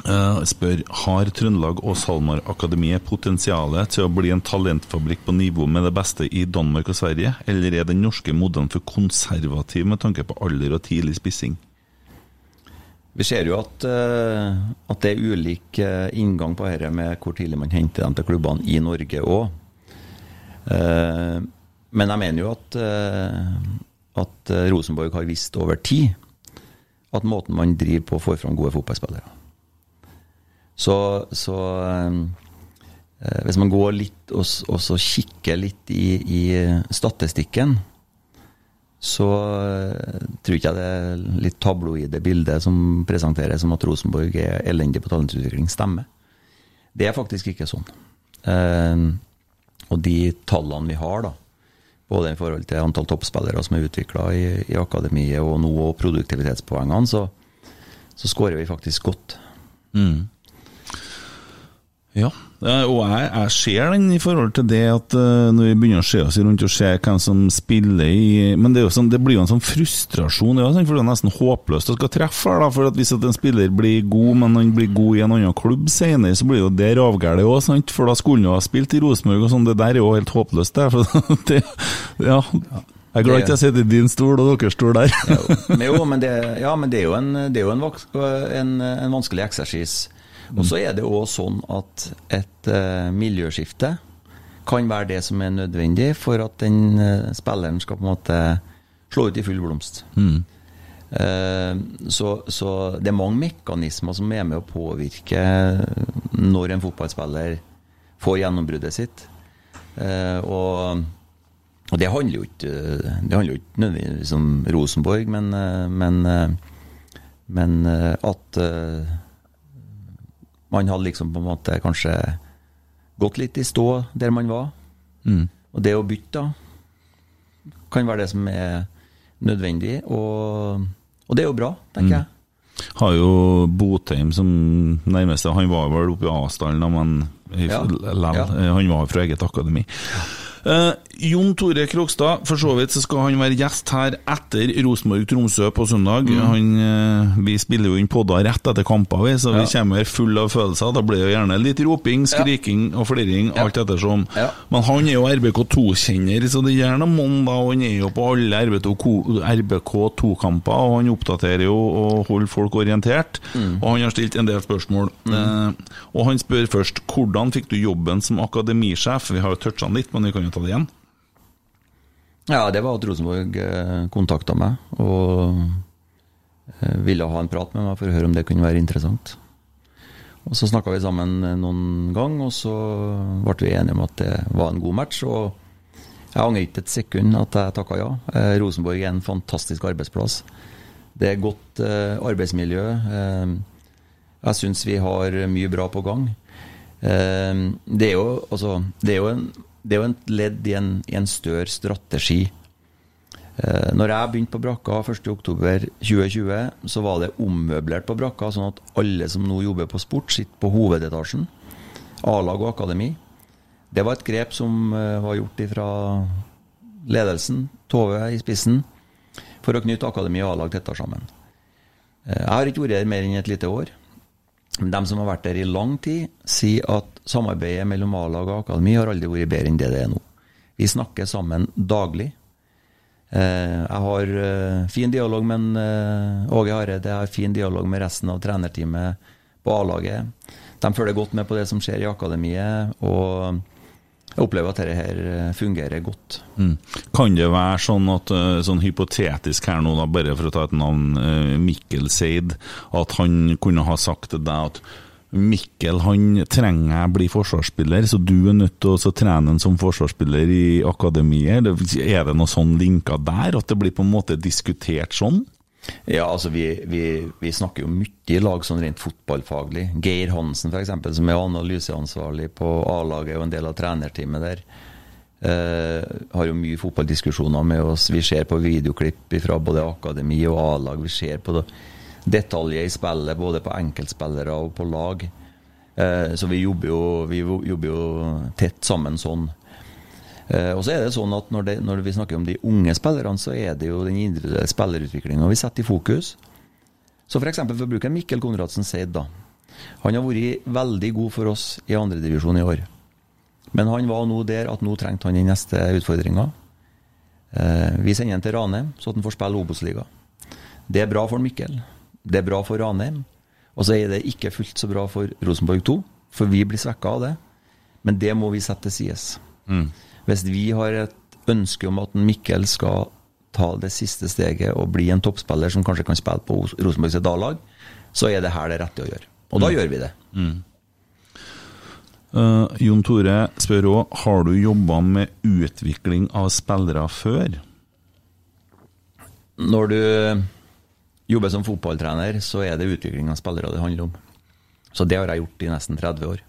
[SPEAKER 2] eh, spør Har Trøndelag og SalMar Akademiet potensialet til å bli en talentfabrikk på nivå med det beste i Danmark og Sverige, eller er den norske modellen for konservativ med tanke på alder og tidlig spissing?
[SPEAKER 3] Vi ser jo at, at det er ulik inngang på dette med hvor tidlig man henter dem til klubbene i Norge òg. Men jeg mener jo at, eh, at eh, Rosenborg har visst over tid at måten man driver på, får fram gode fotballspillere. Så, så eh, hvis man går litt og, så kikker litt i, i statistikken, så tror ikke jeg det litt tabloide bildet som presenteres som at Rosenborg er elendig på talentutvikling, stemmer. Det er faktisk ikke sånn. Og de tallene vi har, da, både i forhold til antall toppspillere som er utvikla i, i akademiet, og nå og produktivitetspoengene, så, så skårer vi faktisk godt.
[SPEAKER 2] Ja, og jeg, jeg ser den i forhold til det at eh, når vi begynner å se oss rundt og se hvem som spiller i Men det, sånn, det blir jo en sånn frustrasjon, ja, for det er nesten håpløst å skal treffe her. da, for at Hvis at en spiller blir god, men han blir god i en annen klubb senere, så blir jo det ravgæli òg? For da skulle han ha spilt i Rosenborg og sånn. Det der er jo helt håpløst, det. For det ja. Jeg er glad ikke jeg sitter i din stol og deres stol der.
[SPEAKER 3] Men jo, men det, ja, men det er jo en, det er jo en, en, en vanskelig eksersis. Og så er det òg sånn at et uh, miljøskifte kan være det som er nødvendig for at den uh, spilleren skal på en måte slå ut i full blomst. Eh, så, så det er mange mekanismer som er med å påvirke når en fotballspiller får gjennombruddet sitt. Og, og det handler jo ikke Det handler jo ikke nødvendigvis om Rosenborg, men, men, men at man hadde liksom på en måte kanskje gått litt i stå der man var. Og det å bytte da, kan være det som er nødvendig, og, og det er jo bra, tenker jeg.
[SPEAKER 2] Har jo Botheim som nærmeste Han var vel oppe i Asdalen, men
[SPEAKER 3] Ja. Ja.
[SPEAKER 2] han var fra eget akademi. Eh, Jon Tore Krokstad, for så vidt så skal han være gjest her etter Rosenborg-Tromsø på søndag. Han, eh, vi spiller jo inn podder rett etter kamper, vi, så vi kommer full av følelser. Da blir det gjerne litt roping, skriking og flirring, alt ettersom.
[SPEAKER 3] Ja.
[SPEAKER 2] Men han er jo RBK2-kjenner, så det gjør noe monn, da. Og han er jo på alle RBK2-kamper, og han oppdaterer jo og holder folk orientert. Og han har stilt en del spørsmål. Eh, og han spør først hvordan fikk du jobben som akademisjef? Vi har jo toucha han litt, men vi kan jo ta det igjen.
[SPEAKER 3] Ja, det var at Rosenborg eh, kontakta meg og eh, ville ha en prat med meg for å høre om det kunne være interessant. Og Så snakka vi sammen eh, noen gang, og så ble vi enige om at det var en god match. og Jeg angrer ikke et sekund at jeg takka ja. Rosenborg er en fantastisk arbeidsplass. Det er godt arbeidsmiljø. Jeg syns vi har mye bra på gang. Det, er jo, altså, det, er jo en, det er jo et ledd i en, i en større strategi. Eh, når jeg begynte på brakka 1.10.2020, så var det ommøblert på brakka, sånn at alle som nå jobber på sport, sitter på hovedetasjen. A-lag og akademi. Det var et grep som eh, var gjort fra ledelsen, Tove i spissen, for å knytte akademi og A-lag tettere sammen. Eh, Jeg har ikke vært her mer enn et lite år. De som har vært der i lang tid, sier at samarbeidet mellom A-lag og akademi har aldri vært bedre enn det det er nå. Vi snakker sammen daglig. Eh, Jeg har eh, fin dialog med eh, Åge Hareide, jeg har fin dialog med resten av trenerteamet på A-laget. De følger godt med på det som skjer i akademiet, og jeg opplever at dette her eh, fungerer godt.
[SPEAKER 2] Mm. Kan det være sånn at eh, sånn hypotetisk her nå, da, bare for å ta et navn, eh, Mikkel Seid, at han kunne ha sagt til deg at Mikkel han trenger jeg bli forsvarsspiller, så du er nødt til å trene han som forsvarsspiller i akademiet. Er det noen sånn linker der, at det blir på en måte diskutert sånn?
[SPEAKER 3] Ja, altså vi, vi, vi snakker jo mye i lag sånn rent fotballfaglig. Geir Hansen f.eks., som er analyseansvarlig på A-laget og en del av trenerteamet der, eh, har jo mye fotballdiskusjoner med oss. Vi ser på videoklipp fra både akademi og A-lag. Vi ser på det, detaljer i spillet, både på enkeltspillere og på lag. Eh, så vi jobber, jo, vi jobber jo tett sammen sånn. Eh, og så er det sånn at når, det, når vi snakker om de unge spillerne, så er det jo den individuelle spillerutviklinga vi setter i fokus. Så f.eks. for, for å bruke Mikkel Konradsen Seid, da. Han har vært veldig god for oss i andredivisjon i år. Men han var nå der at nå trengte han den neste utfordringa. Eh, vi sender han til Ranheim, så han får spille Obos-liga. Det er bra for Mikkel. Det er bra for Ranheim. Og så er det ikke fullt så bra for Rosenborg 2, for vi blir svekka av det. Men det må vi sette til sides. Hvis vi har et ønske om at Mikkel skal ta det siste steget og bli en toppspiller som kanskje kan spille på Rosenborgs A-lag, så er det her det rette å gjøre. Og da gjør vi det.
[SPEAKER 2] Eh, Jon Tore spør òg har du jobba med utvikling av spillere før.
[SPEAKER 3] Når du jobber som fotballtrener, så er det utvikling av spillere det handler om. Så det har jeg gjort i nesten 30 år.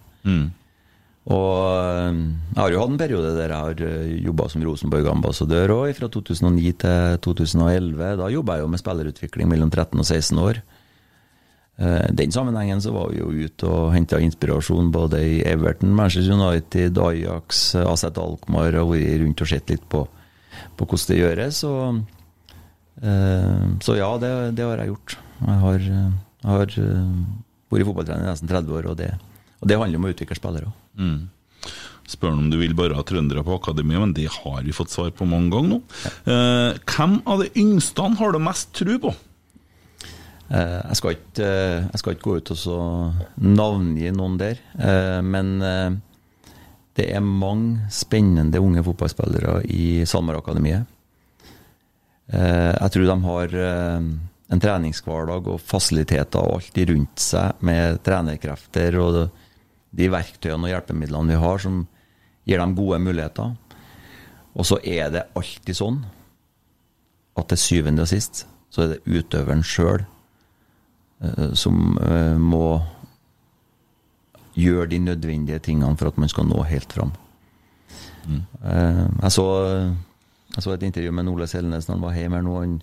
[SPEAKER 3] Og øh, jeg har jo hatt en periode der jeg har jobba som Rosenborg-ambassadør òg, fra 2009 til 2011. Da jobba jeg jo med spillerutvikling mellom 13 og 16 år. I den sammenhengen så var vi jo ute og henta inspirasjon både i Everton, Manchester United, Ajax, AZ Alkmaar og vært rundt og sett litt på, på hvordan det gjøres. Og, eh, så ja, det, det har jeg gjort. Jeg har, jeg har eh, vært fotballtrener i nesten 30 år, og det, og det handler om å utvikle spillere òg.
[SPEAKER 2] Spør han om du vil bare ha trøndere på akademiet, men det har vi fått svar på mange ganger nå. Eh, hvem av de yngste har du mest tro på?
[SPEAKER 3] Eh, Jeg skal ikke, eh, jeg skal ikke gå ut og så navngi noen der, eh, men eh, det er mange spennende unge fotballspillere i SalMar-akademiet. Eh, Jeg tror de har en treningshverdag og fasiliteter og alt rundt seg med trenerkrefter og de verktøyene og hjelpemidlene vi har, som gir dem gode muligheter. Og så er det alltid sånn at til syvende og sist så er det utøveren sjøl som eh, må gjøre de nødvendige tingene for at man skal nå helt fram. Eh, jeg, så, jeg så et intervju med Ole Selnes når han var hjemme her nå. Han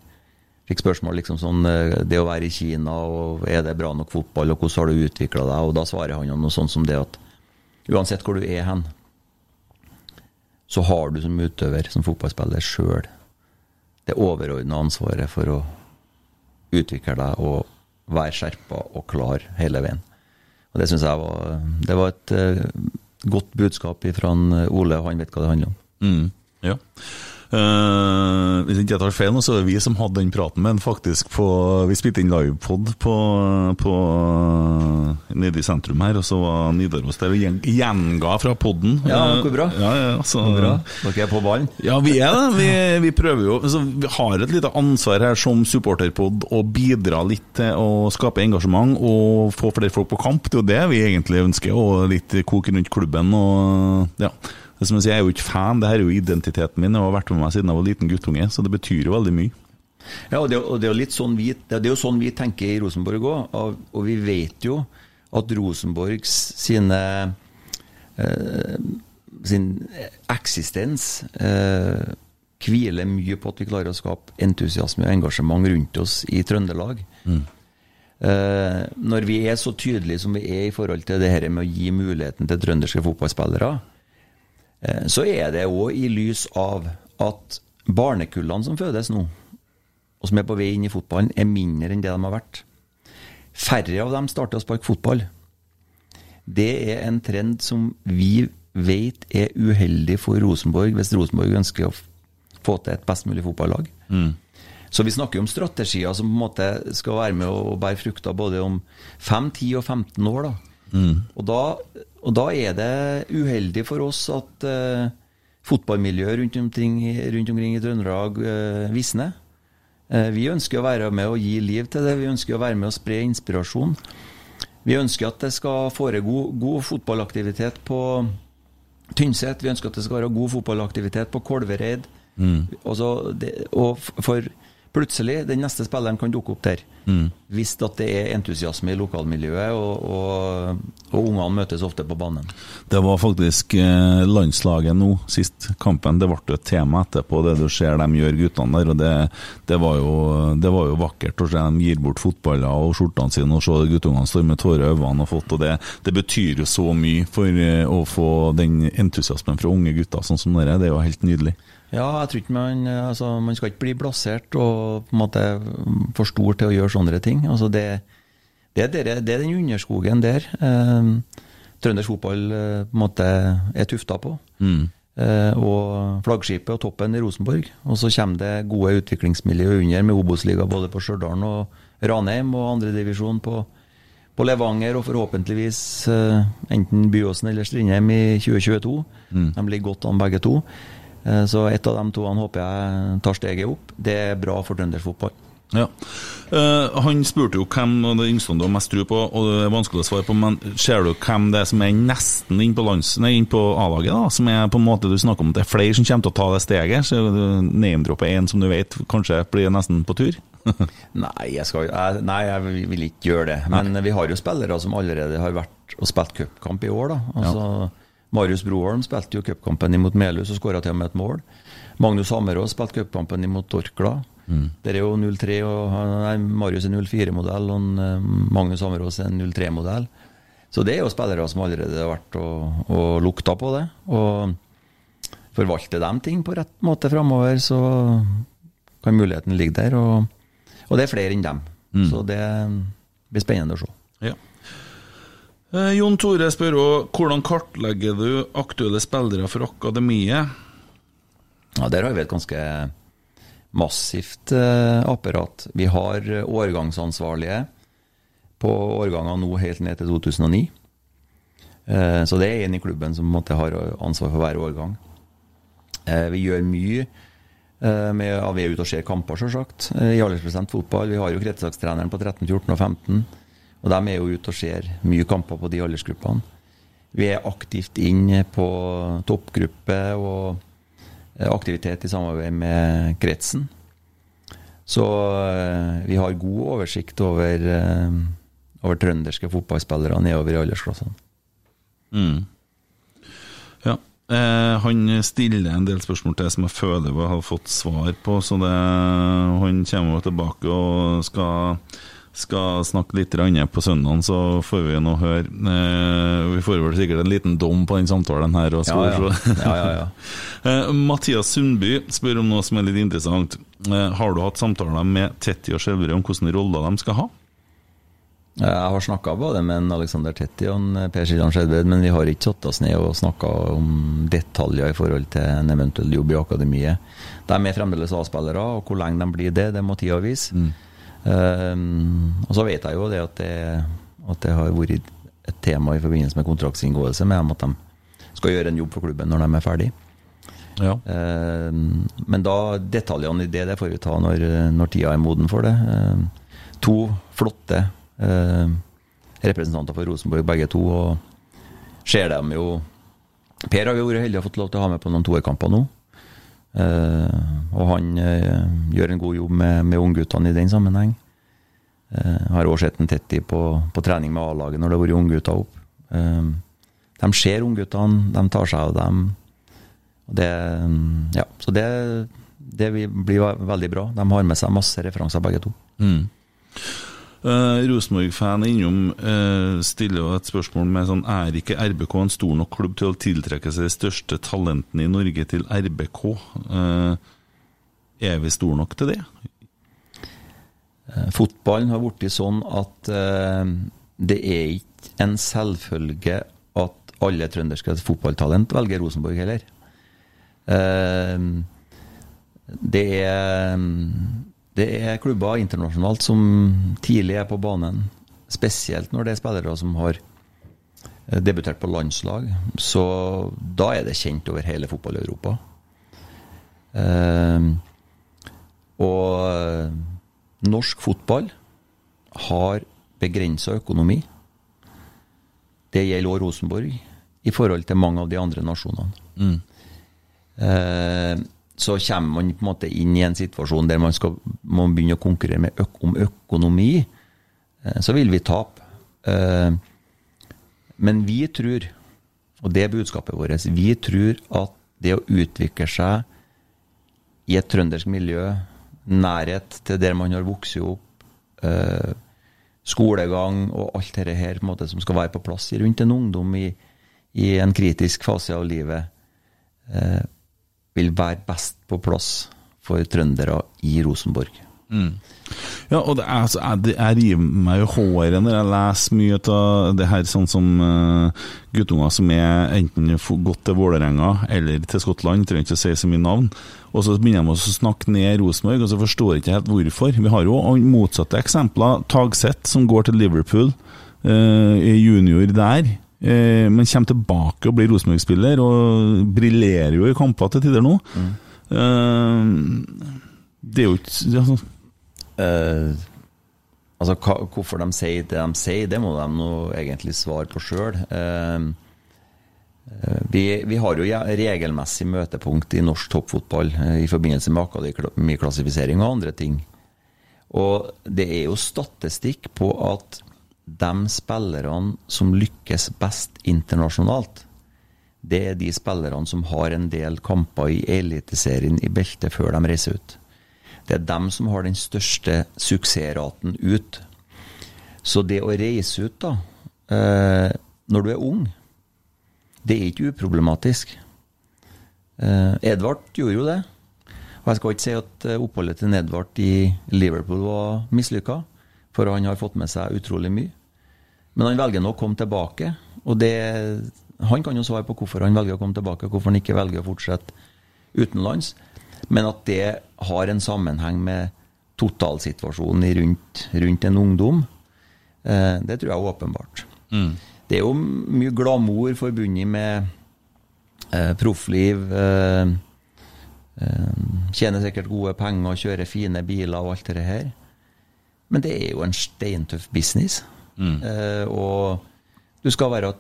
[SPEAKER 3] fikk spørsmål liksom sånn eh, Det å være i Kina, og er det bra nok fotball, og hvordan har du utvikla deg? Og da svarer han noe sånt som det at uansett hvor du er hen, så har du som utøver, som fotballspiller sjøl, det overordna ansvaret for å utvikle deg og være skjerpa og klar hele veien. Og Det syns jeg var, det var et eh, godt budskap fra Ole, og han vet hva det handler om.
[SPEAKER 2] Mm, ja. Uh, hvis ikke jeg tar feil, så er det vi som hadde den praten med faktisk på Vi spilte inn livepod på, på nede i sentrum her, og så var Nidaros der og gjenga fra poden.
[SPEAKER 3] Ja, hvor bra.
[SPEAKER 2] Ja, ja, så,
[SPEAKER 3] Bra. Dere er på ballen?
[SPEAKER 2] Ja, vi er det. Vi, vi prøver jo altså, Vi har et lite ansvar her som supporterpod å bidra litt til å skape engasjement og få flere folk på kamp. Det er jo det vi egentlig ønsker, og litt kok rundt klubben. og ja det som jeg sier, jeg er jo ikke fan, det her er jo identiteten min. Jeg har vært med meg siden jeg var liten guttunge, så det betyr jo veldig mye.
[SPEAKER 3] Ja, og det, og det er jo litt sånn vi, det er jo sånn vi tenker i Rosenborg òg. Og, og vi vet jo at Rosenborgs sine eh, sin eksistens eh, hviler mye på at vi klarer å skape entusiasme og engasjement rundt oss i Trøndelag. Eh, når vi er så tydelige som vi er i forhold til det her med å gi muligheten til trønderske fotballspillere, så er det òg i lys av at barnekullene som fødes nå, og som er på vei inn i fotballen, er mindre enn det de har vært. Færre av dem starter å sparke fotball. Det er en trend som vi vet er uheldig for Rosenborg, hvis Rosenborg ønsker å få til et best mulig fotballag. Så vi snakker om strategier som på en måte skal være med å bære frukter både om 5, 10 og 15 år. Da. Og, da, og da er det uheldig for oss at uh, fotballmiljøet rundt omkring, rundt omkring i Trøndelag uh, visner. Uh, vi ønsker å være med å gi liv til det. Vi ønsker å være med å spre inspirasjon. Vi ønsker at det skal foregå god fotballaktivitet på Tynset. Vi ønsker at det skal være god fotballaktivitet på Kolvereid. Altså, det, og for plutselig, den neste spilleren kan dukke opp der. Hvis at det er entusiasme i lokalmiljøet, og, og, og ungene møtes ofte på banen.
[SPEAKER 2] Det var faktisk eh, landslaget nå, sist kampen. Det ble et tema etterpå, det du ser de gjør, guttene der. og Det, det, var, jo, det var jo vakkert å se dem gir bort fotballer og skjortene sine, og se guttungene står med tårer i øynene. og fått, og det, det betyr jo så mye for eh, å få den entusiasmen fra unge gutter sånn som dere. Det er jo helt nydelig.
[SPEAKER 3] Ja, jeg tror ikke man altså, Man skal ikke bli blasert og på en måte for stor til å gjøre sånne ting. Altså, det, det, er dere- det er den underskogen der eh, trøndersk fotball eh, på en måte er tufta på. Eh, og flaggskipet og toppen i Rosenborg. Og så kommer det gode utviklingsmiljø under med Obos-liga både på Stjørdal og Ranheim og andredivisjon på, på Levanger og forhåpentligvis eh, enten Byåsen eller Strindheim i 2022. De ligger godt an begge to. Eh, Så ett av de to håper jeg tar steget opp. Det er bra for trøndersk fotball.
[SPEAKER 2] Ja. Uh, han spurte jo hvem og det yngste du har mest tro på, og det er vanskelig å svare på, men ser du hvem det er som er nesten inn på, inn på A-laget? da, Som er på en måte du snakker om at det er flere som kommer til å ta det steget? Så name-dropper én som du vet kanskje blir nesten på tur?
[SPEAKER 3] Nei, jeg, skal, jeg, nei, jeg vil ikke gjøre det. Men vi har jo spillere som allerede har vært og spilt cupkamp i år. da. Altså, Marius Broholm spilte jo cupkampen imot Melhus og skåra til og med et mål. Magnus Hammerås spilte cupkampen imot Orkla. Der er jo 03 og nei, Marius er 04-modell, og eh, Magnus Hammerås er en 03-modell. Så det er jo spillere som allerede har vært og, og lukta på det. Og forvalter de ting på rett måte framover, så kan muligheten ligge der. Og, og det er flere enn dem. Så det blir spennende å se.
[SPEAKER 2] Ja. Eh, Jon Tore spør også hvordan kartlegger du aktuelle spillere for akademiet?
[SPEAKER 3] Ja, Der har vi et ganske massivt eh, apparat. Vi har eh, årgangsansvarlige på årganger nå helt ned til 2009. Eh, så det er en i klubben som måte har ansvar for hver årgang. Eh, vi gjør mye eh, med ja, Vi er ute og ser kamper, selvsagt. I aldersbestemt fotball. Vi har jo kretslagstreneren på 13, 14 og 15. Og de er jo ute og ser mye kamper på de aldersgruppene. Vi er aktivt inn på toppgruppe og eh, aktivitet i samarbeid med kretsen. Så eh, vi har god oversikt over, eh, over trønderske fotballspillere nedover i aldersklassene.
[SPEAKER 2] Ja. Eh, han stiller en del spørsmål til som jeg føler vi har fått svar på, så det, han kommer tilbake og skal skal snakke litt på søndag, så får vi nå høre. Eh, vi får vel sikkert en liten dom på den samtalen her. Også,
[SPEAKER 3] Ja, ja. Ja.
[SPEAKER 2] Eh, Mathias Sundby spør om noe som er litt interessant. Eh, Har du hatt samtaler med Tetti og Skjelverud om hvilke roller de skal ha?
[SPEAKER 3] Jeg har snakka både med Alexander Tetti og Per Siljan Skjelbred, men vi har ikke satt oss ned og snakka om detaljer i forhold til en eventuell jobb i akademiet. De er fremdeles A-spillere, og hvor lenge de blir det, det må tida vise. Um, og så vet jeg jo det at, det at det har vært et tema i forbindelse med kontraktsinngåelse med dem at de skal gjøre en jobb for klubben når de er ferdig.
[SPEAKER 2] Ja.
[SPEAKER 3] Um, men da detaljene i det, det får vi ta når, når tida er moden for det. Um, to flotte representanter for Rosenborg, begge to. Og ser dem jo Per har jo vært heldig og fått lov til å ha med på noen toerkamper nå. Eh, og han eh, gjør en god jobb med, med ungguttene i den sammenheng. Eh, har òg sett en Tetti på, på trening med A-laget når det har vært unggutter opp. De ser ungguttene, de tar seg av dem. Det, mm, ja, så det, det blir veldig bra. De har med seg masse referanser, begge to.
[SPEAKER 2] Mm. Eh, Rosenborg-fan innom uh, stiller jo et spørsmål med sånn Er ikke RBK en stor nok klubb til å tiltrekke seg de største talentene i Norge til RBK? Uh, er vi store nok til det?
[SPEAKER 3] Eh, Fotballen har blitt sånn at eh, det er ikke en selvfølge at alle trønderske fotballtalent velger Rosenborg heller. Eh, det er det er klubber internasjonalt som tidlig er på banen, spesielt når det er spillere som har eh, debutert på landslag. Så da er det kjent over hele fotball-Europa. Eh, og norsk fotball har begrensa økonomi. Det gjelder òg Rosenborg, i forhold til mange av de andre nasjonene. Eh, så kommer man på en måte inn i en situasjon der man skal må begynne å konkurrere øk om økonomi, eh, så vil vi tape. Eh, men vi tror, og det er budskapet vårt, vi tror at det å utvikle seg i et trøndersk miljø, nærhet til der man har vokst opp, eh, skolegang og alt dette her måte, som skal være på plass rundt en ungdom i, i en kritisk fase av livet, vil være best på plass for trøndere i Rosenborg.
[SPEAKER 2] Ja, og det er, altså, jeg, jeg river meg i håret når jeg leser mye av det her, sånn som uh, guttunger som er enten gått til Vålerenga eller til Skottland, trenger ikke å si så mye navn, og så begynner de å snakke ned Rosenborg, og så forstår jeg ikke helt hvorfor. Vi har jo motsatte eksempler. Tagseth, som går til Liverpool, uh, junior der. Eh, men kommer tilbake og blir Rosenborg-spiller, og briljerer jo i kamper til tider nå. Eh, det er jo ikke altså,
[SPEAKER 3] Eh, altså, hva, hvorfor de sier det de sier, det må de nå egentlig svare på sjøl. Eh, eh, vi, vi har jo regelmessig møtepunkt i norsk toppfotball eh, i forbindelse med akademiklassifisering og andre ting. Og det er jo statistikk på at de spillerne som lykkes best internasjonalt, det er de spillerne som har en del kamper i Eliteserien i beltet før de reiser ut. Det er dem som har den største suksessraten ut. Så det å reise ut, da, eh, når du er ung, det er ikke uproblematisk. Eh, Edvard gjorde jo det. Og jeg skal ikke si at eh, oppholdet til Edvard i Liverpool var mislykka, for han har fått med seg utrolig mye. Men han velger nå å komme tilbake, og det, han kan jo svare på hvorfor han velger å komme tilbake, hvorfor han ikke velger å fortsette utenlands. Men at det har en sammenheng med totalsituasjonen rundt, rundt en ungdom, eh, det tror jeg er åpenbart. Det er jo mye glamour forbundet med eh, proffliv. Eh, eh, tjener sikkert gode penger, kjører fine biler og alt det her. Men det er jo en steintøff business. Eh, og du skal være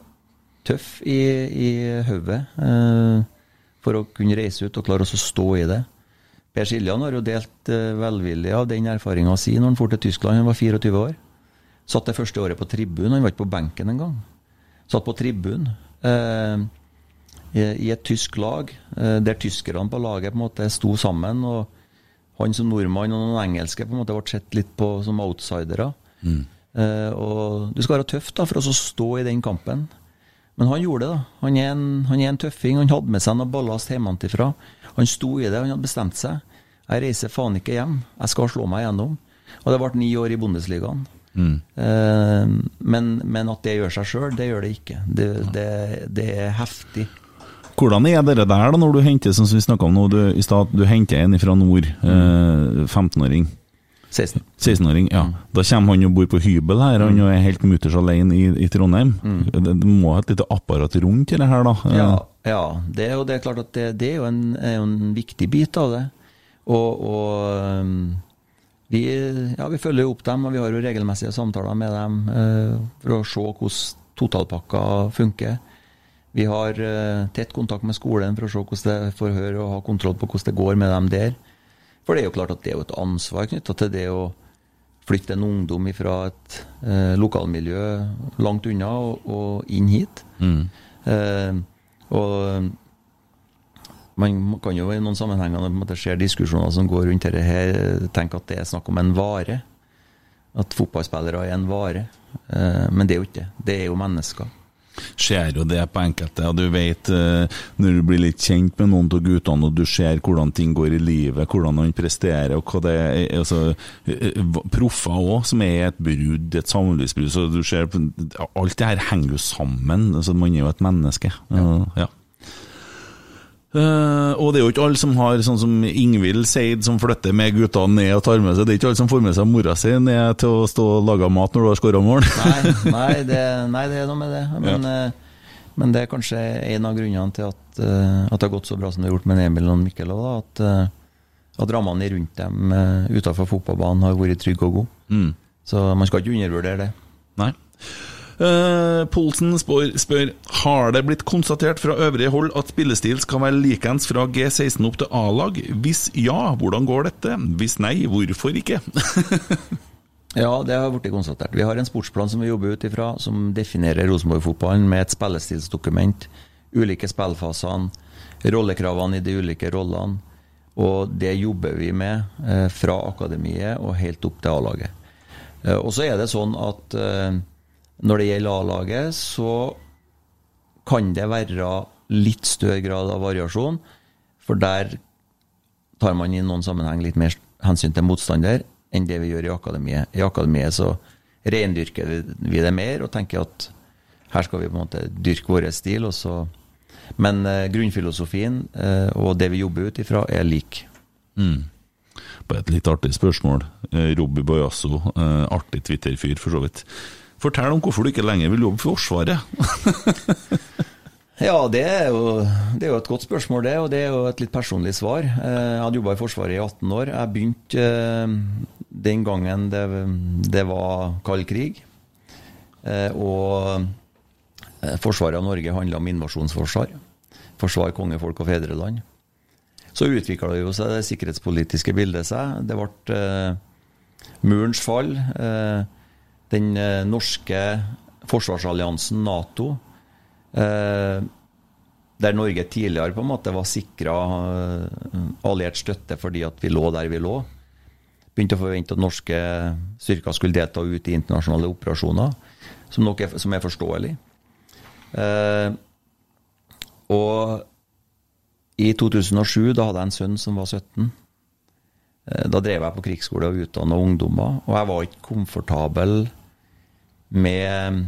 [SPEAKER 3] tøff i, i hodet eh, for å kunne reise ut og klare å stå i det. Per Siljan har jo delt eh, velvillig av den erfaringa si når han dro til Tyskland. Han var 24 år. Satt det første året på tribun. Han var ikke på benken engang. Satt på tribun eh, i, et tysk lag, eh, der tyskerne på laget på en måte sto sammen. og Han som nordmann og noen engelske på en måte ble sett litt på som outsidere. Eh, og du skal være tøff da, for å stå i den kampen. Men han gjorde det. da. Han er en, han er en tøffing. Han hadde med seg noe ballast hjemmefra. Han sto i det, han hadde bestemt seg. Jeg reiser faen ikke hjem. Jeg skal slå meg gjennom. Og det ble ni år i Bundesligaen. Eh, men, men at det gjør seg sjøl, det gjør det ikke. Det, det, det er heftig.
[SPEAKER 2] Hvordan er dere der, da, når du henter som vi om nå, du, i stad, du henter en fra nord, eh, 15-åring?
[SPEAKER 3] 16.
[SPEAKER 2] 16-åring, ja. Da kommer han og bor på hybel her, han er helt mutters alene i, i Trondheim. Det, det må ha et lite apparat rundt det her, da.
[SPEAKER 3] Ja, ja det, er jo, det er klart at det, det er, jo en, er jo en viktig bit av det. Og, og um, vi, ja, vi følger opp dem, og vi har jo regelmessige samtaler med dem eh, for å se hvordan totalpakka funker. Vi har eh, tett kontakt med skolen for å se hvordan det forhører og ha kontroll på hvordan det går med dem der. For det er jo klart at det er jo et ansvar knytta til det å flytte en ungdom fra et eh, lokalmiljø langt unna og, og inn hit. Eh, og man kan jo i noen sammenhenger når det skjer diskusjoner som går rundt dette her, tenke at det er snakk om en vare. At fotballspillere er en vare. Eh, men det er jo ikke det. Det er jo mennesker.
[SPEAKER 2] Ser jo det på enkelte, og du vet eh, når du blir litt kjent med noen av guttene, og du ser hvordan ting går i livet, hvordan han presterer, og hva det er altså, eh, Proffer òg, som er et brudd, et samlivsbrudd. Så du ser Alt det her henger jo sammen. Altså, man er jo et menneske. Ja. ja. Eh, og det er jo ikke alle som har sånn som Ingvild Seid, som flytter med guttene ned og tar med seg Det er ikke alle som får med seg mora si ned til å stå og lage mat når du har skåra mål.
[SPEAKER 3] Nei, nei, det, nei, det er noe med det. Men, eh, men det er kanskje en av grunnene til at, uh, at det har gått så bra som det har gjort med Emil og Mikkel òg, at, at rammene rundt dem uh, utenfor fotballbanen har vært trygge og gode. Så man skal ikke undervurdere det.
[SPEAKER 2] Nei. Eh, Polsen spør, spør Har det blitt konstatert fra øvrige hold at spillestil skal være likens fra G16 opp til A-lag. Hvis ja, hvordan går dette? Hvis nei, hvorfor ikke?
[SPEAKER 3] Ja, det har blitt konstatert. Vi har en sportsplan som vi jobber ut ifra, som definerer Rosenborg-fotballen med et spillestilsdokument. Ulike spillfasene, rollekravene i de ulike rollene. Og det jobber vi med eh, fra akademiet og helt opp til A-laget. Eh, og så er det sånn at eh, når det gjelder A-laget, så kan det være litt større grad av variasjon. For der tar man i noen sammenheng litt mer hensyn til motstander enn det vi gjør i akademiet. I akademiet så rendyrker vi det mer og tenker at her skal vi på en måte dyrke vår stil. Og så. Men eh, grunnfilosofien eh, og det vi jobber ut ifra, er lik.
[SPEAKER 2] Bare et litt artig spørsmål. Eh, Robby Boyasso, eh, artig Twitter-fyr for så vidt. Fortell om hvorfor du ikke lenger vil jobbe for Forsvaret.
[SPEAKER 3] Ja, det er, jo, det er jo et godt spørsmål, det. Og det er jo et litt personlig svar. Eh, Jeg hadde jobba i Forsvaret i 18 år. Jeg begynte eh, den gangen det, det var kald krig. Eh, Og Forsvaret av Norge handla om invasjonsforsvar. Forsvar kongefolk og fedreland. Så utvikla jo seg det sikkerhetspolitiske bildet seg. Det ble eh, murens fall. Eh, den eh, norske forsvarsalliansen Nato, eh, der Norge tidligere på en måte var sikra alliert støtte fordi at vi lå der vi lå. Begynte å forvente at norske styrker skulle delta ut i internasjonale operasjoner, som, nok er, som er forståelig. Eh, og i 2007, da hadde jeg en sønn som var 17. Eh, Da drev jeg på krigsskole og utdanna ungdommer, og jeg var ikke komfortabel med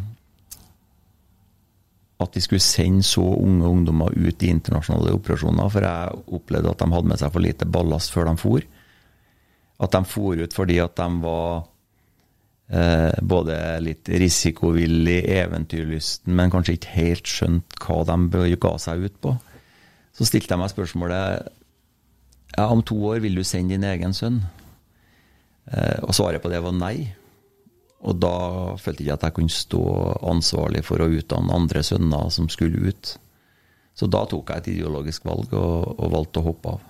[SPEAKER 3] at de skulle sende så unge ungdommer ut i internasjonale operasjoner, for jeg opplevde at de hadde med seg for lite ballast før de for. At de for ut fordi at de var eh, både litt risikovillig, eventyrlysten, men kanskje ikke helt skjønt hva de ga seg ut på. Så stilte jeg meg spørsmålet ja, om to år vil du sende din egen sønn. Eh, og svaret på det var nei. Og da følte jeg ikke at jeg kunne stå ansvarlig for å utdanne andre sønner som skulle ut. Så da tok jeg et ideologisk valg og, og valgte å hoppe av.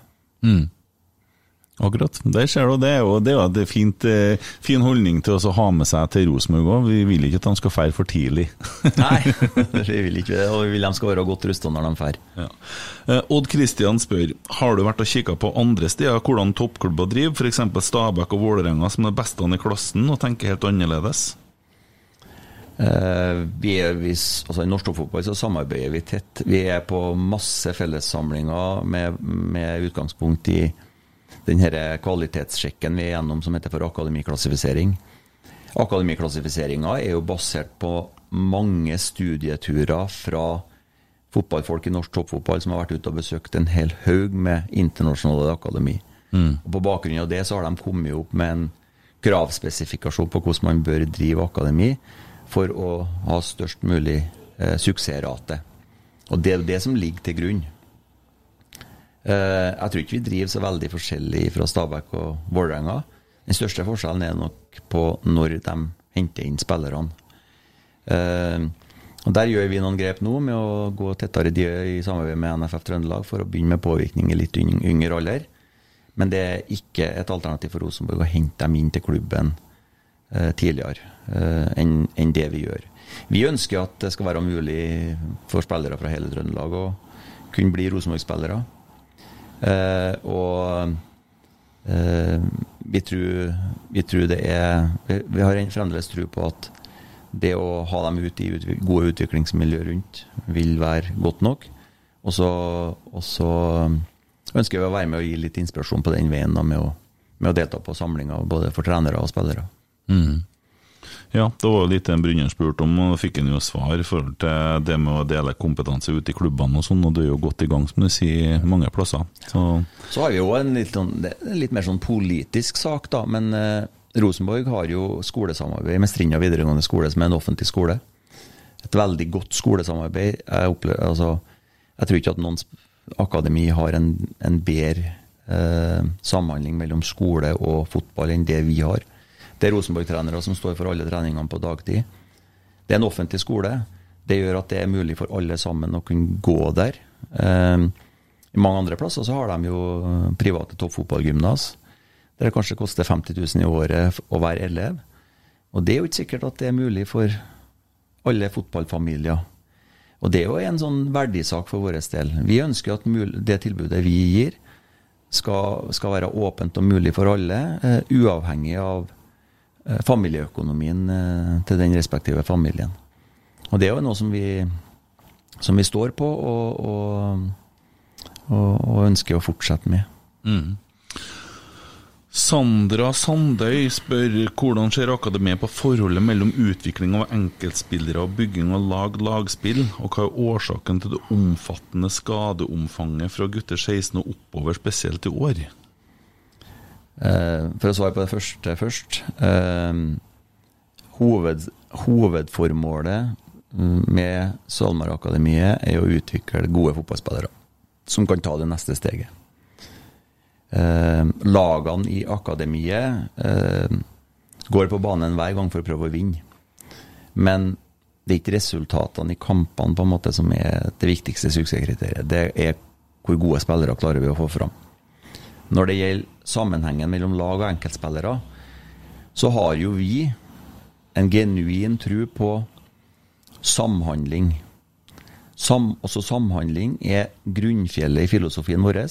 [SPEAKER 2] Akkurat. Der ser du, det er jo, det er jo en fint, eh, fin holdning til å ha med seg til Rosenborg òg. Vi vil ikke at de skal fære for tidlig.
[SPEAKER 3] Nei, vi vil ikke det. Og vi vil de skal være godt rusta når de drar.
[SPEAKER 2] Ja. Eh, Odd Kristian spør Har du vært og kikka på andre steder hvordan toppklubber driver, f.eks. Stabæk og Vålerenga, som er beste i klassen, og tenker helt annerledes?
[SPEAKER 3] Uh, vi er, vi, altså I norsk toppfotball så samarbeider vi tett. Vi er på masse fellessamlinger med, med utgangspunkt i den her kvalitetssjekken vi er gjennom som heter for akademiklassifisering. Akademiklassifiseringa er jo basert på mange studieturer fra fotballfolk i norsk toppfotball som har vært ute og besøkt en hel haug med internasjonale akademi. Og På bakgrunn av det så har de kommet opp med en kravspesifikasjon på hvordan man bør drive akademi for å ha størst mulig eh, suksessrate. Og det er det som ligger til grunn. Eh, jeg tror ikke vi driver så veldig forskjellig fra Stabæk og Vålerenga. Den største forskjellen er nok på når de henter inn spillerne. Eh, og Der gjør vi noen grep nå med å gå tettere i samarbeid med NFF Trøndelag for å begynne med påvirkning i litt yngre alder. Men det er ikke et alternativ for Rosenborg å hente dem inn til klubben eh, tidligere enn en det vi gjør. Vi ønsker at det skal være mulig for spillere fra hele Trøndelag å kunne bli Rosenborg-spillere. Eh, og eh, vi, tror, vi tror det er Vi, har fremdeles tro på at det å ha dem ute i utvi- gode utviklingsmiljø rundt vil være godt nok. Og så, ønsker vi å være med og gi litt inspirasjon på den veien da, med, å, med å delta på samlinger både for trenere og spillere.
[SPEAKER 2] Ja, det var jo litt det Brynjar spurte om, og da fikk han jo svar i forhold til det med å dele kompetanse ute i klubbene og sånn, og du er jo godt i gang, som du sier, mange plasser. Så
[SPEAKER 3] Så har vi jo en litt, sånn, litt mer sånn politisk sak, da. Men eh, Rosenborg har jo skolesamarbeid med Strinda videregående skole, som er en offentlig skole. Et veldig godt skolesamarbeid. Jeg, opplever, altså, jeg tror ikke at noen akademi har en, en bedre eh, samhandling mellom skole og fotball enn det vi har. Det er Rosenborg-trenere som står for alle treningene på dagtid. Det er en offentlig skole. Det gjør at det er mulig for alle sammen å kunne gå der. Eh, I mange andre plasser så har de jo private toppfotballgymnas. Der det kanskje koster 50 000 i året å være elev. Og det er jo ikke sikkert at det er mulig for alle fotballfamilier. Og det er jo en sånn verdisak for vår del. Vi ønsker at det tilbudet vi gir, skal, skal være åpent og mulig for alle, uh, uavhengig av familieøkonomien eh, til den respektive familien. Og det er jo noe som vi, som vi står på og, og, og, og ønsker å fortsette med.
[SPEAKER 2] Sandra Sandøy spør hvordan ser akademiet på forholdet mellom utvikling av enkeltspillere og bygging av lag lagspill, og hva er årsaken til det omfattende skadeomfanget fra gutter 16 og oppover, spesielt i år?
[SPEAKER 3] Eh, for å svare på det første først. Eh, hoved, hovedformålet mm, med SalMar-akademiet er å utvikle gode fotballspillere som kan ta det neste steget. Eh, lagene i akademiet går på banen hver gang for å prøve å vinne. Men det er ikke resultatene i kampene på en måte som er det viktigste suksesskriteriet. Det er hvor gode spillere klarer vi å få fram. Når det gjelder sammenhengen mellom lag og enkeltspillere, så har jo vi en genuin tro på samhandling. Sam, også samhandling er grunnfjellet i filosofien vår.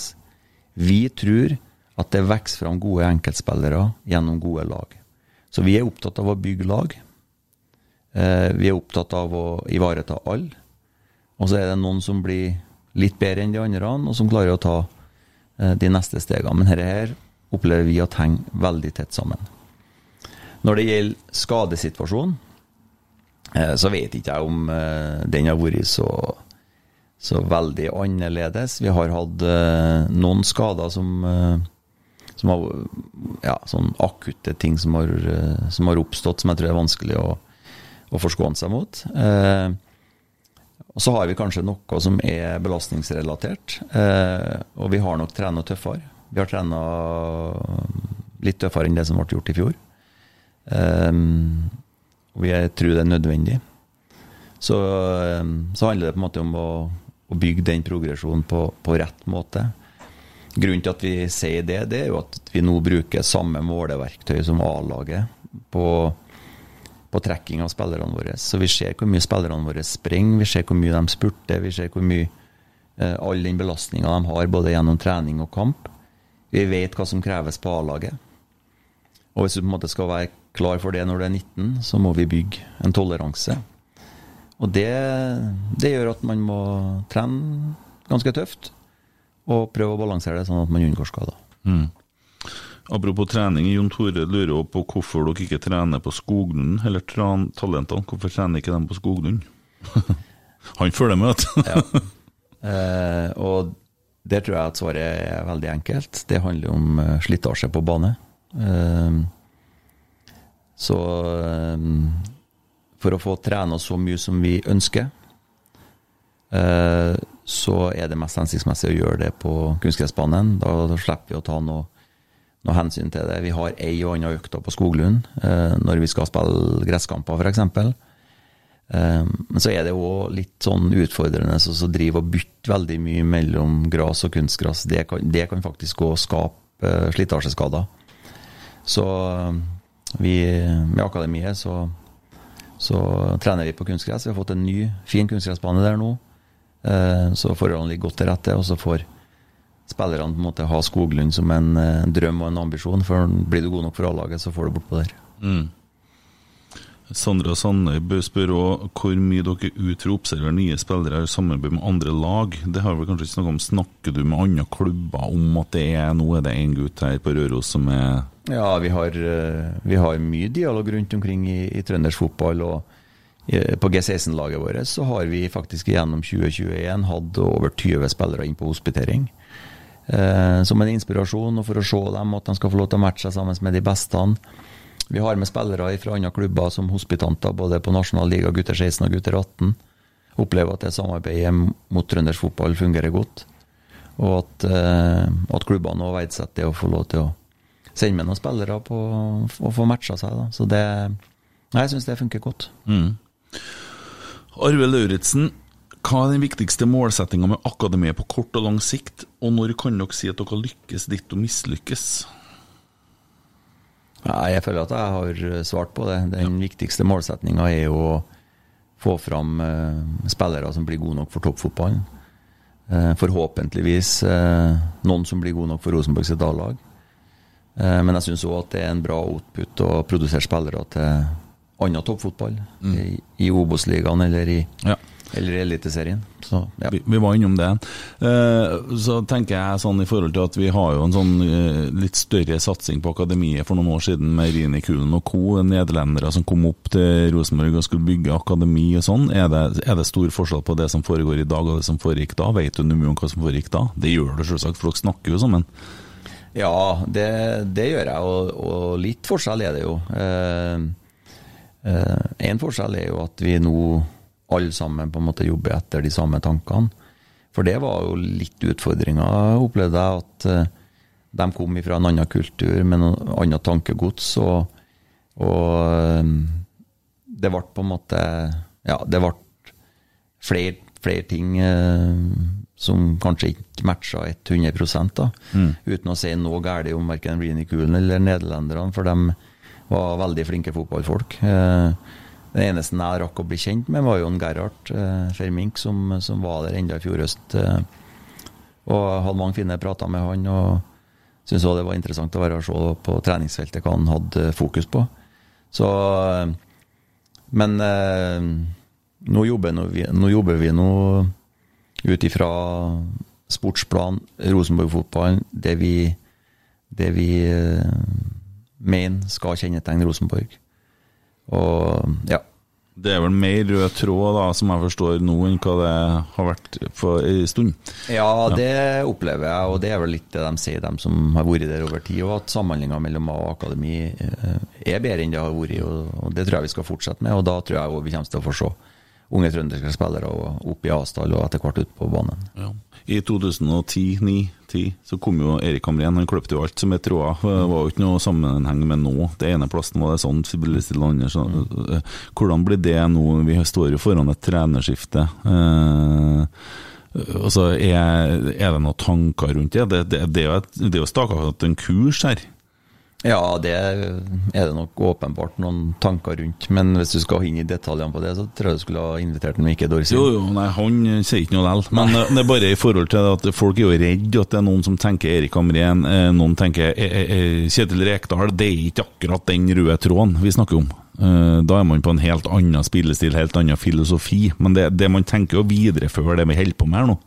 [SPEAKER 3] Vi tror at det vokser fram gode enkeltspillere gjennom gode lag. Så vi er opptatt av å bygge lag. Eh, vi er opptatt av å ivareta alle. Og så er det noen som blir litt bedre enn de andre, og som klarer å ta de neste stegene. Men dette her opplever vi at henger veldig tett sammen. Når det gjelder skadesituasjonen, eh, så vet ikke jeg om eh, den har vært så, så veldig annerledes. Vi har hatt eh, noen skader som, eh, som har ja, sånn akutte ting som har, eh, som har oppstått, som jeg tror er vanskelig å, å forskåne seg mot. Eh, og så har vi kanskje noe som er belastningsrelatert, eh, og vi har nok trena tøffere. Vi har trena litt tøffere enn det som ble gjort i fjor. Um, og jeg tror det er nødvendig. Så, um, så handler det på en måte om å, å bygge den progresjonen på, på rett måte. Grunnen til at vi sier det, det er jo at vi nå bruker samme måleverktøy som A-laget på, på trekking av spillerne våre. Så vi ser hvor mye spillerne våre springer, vi ser hvor mye de spurter, vi ser hvor mye eh, all den belastninga de har både gjennom trening og kamp. Vi vet hva som kreves på A-laget. Og hvis du på en måte skal være klar for det når du er 19, så må vi bygge en toleranse. Og det, det gjør at man må trene ganske tøft og prøve å balansere det sånn at man unngår skader.
[SPEAKER 2] Apropos trening, Jon Tore lurer på hvorfor dere ikke trener på Skoglund, eller talentene. Hvorfor trener ikke de på Skoglund? Han følger med, vet du.
[SPEAKER 3] Ja. Eh, og der tror jeg at svaret er veldig enkelt. Det handler om eh, slitasje på bane. Eh, så eh, for å få trene så mye som vi ønsker, eh, så er det mest hensiktsmessig å gjøre det på kunstgressbanen. Da slipper vi å ta noe, noe hensyn til det. Vi har ei og anna økta på Skoglund eh, når vi skal spille gresskamper, f.eks. Eh, Men så er det òg litt sånn utfordrende så, så drive og bytte veldig mye mellom gras og kunstgras. Det kan, det kan faktisk òg skape eh, slitasjeskader. Så eh, vi, med akademiet så, så trener vi på kunstgress. Vi har fått en ny, fin kunstgressbane der nå. Eh, Så forholdene ligger godt til rette, og så får spillerne på en måte ha Skoglund som en eh, drøm og en ambisjon. For blir du god nok for A-laget, så får du bortpå der.
[SPEAKER 2] Sandra Sandøy bør òg hvor mye dere ut for å observere nye spillere i samarbeid med andre lag. Det har vi kanskje ikke snakket om. Snakker du med andre klubber om at det er nå er det en gutt her på Røros som er
[SPEAKER 3] Ja, vi har, eh, vi har mye dialog rundt omkring i, i trøndersk fotball. og eh, på G16-laget vårt så har vi faktisk gjennom 2021 hatt over 20 spillere inn på hospitering. Eh, som en inspirasjon, og for å se dem at de skal få lov til å matche seg sammen med de beste. Vi har med spillere fra andre klubber som hospitanter, både på nasjonal liga gutter 16 og gutter 18. Opplever at det samarbeidet mot trøndersk fotball fungerer godt. Og at, eh, at klubbene nå verdsetter det å få lov til å sende med noen spillere på og få matcha seg. Da. Så det jeg syns det funker godt.
[SPEAKER 2] Arve Lauritzen, hva er den viktigste målsettinga med akademiet på kort og lang sikt, og når kan dere si at dere lykkes ditt og mislykkes?
[SPEAKER 3] Jeg føler at jeg har svart på det. Den viktigste målsettinga er jo å få fram eh, spillere som blir gode nok for toppfotballen. Eh, forhåpentligvis eh, noen som blir gode nok for Rosenborg sitt A-lag. Eh, men jeg syns òg at det er en bra output å produsere spillere til annen toppfotball. I, i Obos-ligaen eller i,
[SPEAKER 2] Ja.
[SPEAKER 3] Eller Eliteserien. Så ja.
[SPEAKER 2] Vi, vi var innom det. Uh, så tenker jeg sånn i forhold til at vi har jo en sånn uh, litt større satsing på akademiet for noen år siden med Rini Kulen og co., nederlendere som kom opp til Rosenborg og skulle bygge akademi og sånn. Er det, er det stor forskjell på det som foregår i dag og det som foregikk da? Vet du mye om hva som foregikk da? Det gjør du selvsagt, for dere snakker jo sammen.
[SPEAKER 3] Ja, det, det gjør jeg, og, og litt forskjell er det jo. Én uh, en forskjell er jo at vi nå alle sammen på en måte jobber etter de samme tankene. For det var jo litt utfordringa, opplevde jeg, at eh, de kom fra en annen kultur med noe annet tankegods. Og, og eh, det ble på en måte Ja, det ble flere, flere ting eh, som kanskje ikke matcha 100 da, uten å si noe galt om verken Rini Kulen eller nederlenderne, for de var veldig flinke fotballfolk. Eh, det eneste jeg rakk å bli kjent med, var Jon Gerhard eh, Fermink, som, som var der enda i fjor høst. Eh, og hadde mange fine prater med han. og Syntes òg det var interessant å være og se på treningsfeltet hva han hadde fokus på. Så eh, Men eh, nå, jobber nå, nå jobber vi nå ut ifra sportsplan, Rosenborg-fotballen, det vi, det vi eh, mener skal kjennetegne Rosenborg. Og ja.
[SPEAKER 2] Det er vel mer rød tråd, da, som jeg forstår nå, enn hva det har vært for en stund.
[SPEAKER 3] Ja, det opplever jeg, og det er vel litt det de sier, de som har vært der over tid. Og at samhandlinga mellom A og akademi eh, er bedre enn det har vært. Og det tror jeg vi skal fortsette med. Og da tror jeg vi kommer til å få se unge trønderske spillere opp i Asdal og etter hvert ut på banen.
[SPEAKER 2] Ja. I 2010-2010 så kom jo Erik Hamren, han kløpte jo alt som er tråder. Det var jo ikke noe sammenheng med nå. Det ene plassen var det sånn, det andre. Eh, hvordan blir det nå? Vi står jo foran et trenerskifte. Eh, Altså, er, er det noen tanker rundt det? Det, det, det er jo et- det er jo staka en kurs her.
[SPEAKER 3] Ja, det er det nok åpenbart noen tanker rundt. Men hvis du skal inn i detaljene på det, så tror jeg du skulle ha invitert Mikke Dorsin.
[SPEAKER 2] Jo, jo, nei, han sier ikke noe lell. Men nei. det er bare i forhold til at folk er jo redd at det er noen som tenker Erik Amrén, eh, noen tenker eh, eh, eh, Kjetil Rekdal. Det er ikke akkurat den røde tråden vi snakker om. Eh, Da er man på en helt annen spillestil, helt annen filosofi. Men det, det man tenker jo videreføre det vi holder på med her nå.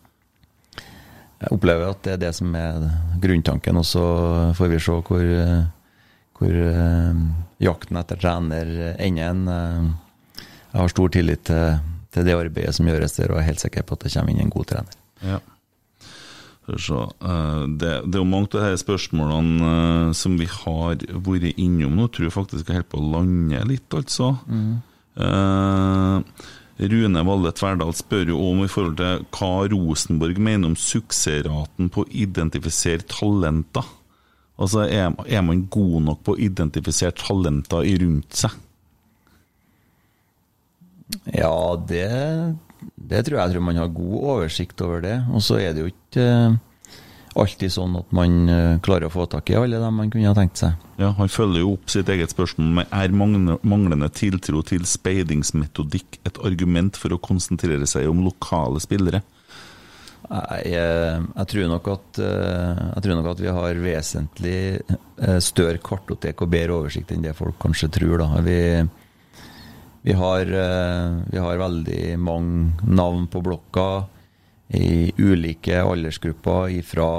[SPEAKER 3] Jeg opplever at det er det som er grunntanken, og så får vi se hvor, eh, hvor eh, jakten etter trener ender. hen. Eh, Jeg har stor tillit til, til det arbeidet som gjøres der, og er helt sikker på at det kommer inn en god trener.
[SPEAKER 2] Ja. Eh, Det, det er jo mange av disse spørsmålene eh, som vi har vært innom nå. Tror jeg faktisk er helt på å lande litt, altså. Eh, Rune Valle Tverdal spør jo om i forhold til hva Rosenborg mener om suksessraten på å identifisere talenter. Altså, er, er man god nok på å identifisere talenter i rundt seg?
[SPEAKER 3] Ja, det, det tror jeg. Jeg tror man har god oversikt over det. Og så er det jo ikke eh, alltid sånn at man eh, klarer å få tak i alle dem man kunne ha tenkt seg.
[SPEAKER 2] Ja, Han følger jo opp sitt eget spørsmål med er manglende tiltro til speidingsmetodikk et argument for å konsentrere seg om lokale spillere?
[SPEAKER 3] Jeg, eh, jeg, tror at, eh, jeg tror nok at vi har vesentlig eh, større kartotek og bedre oversikt enn det folk kanskje tror. Vi, vi, har, vi har veldig mange navn på blokka i ulike aldersgrupper, fra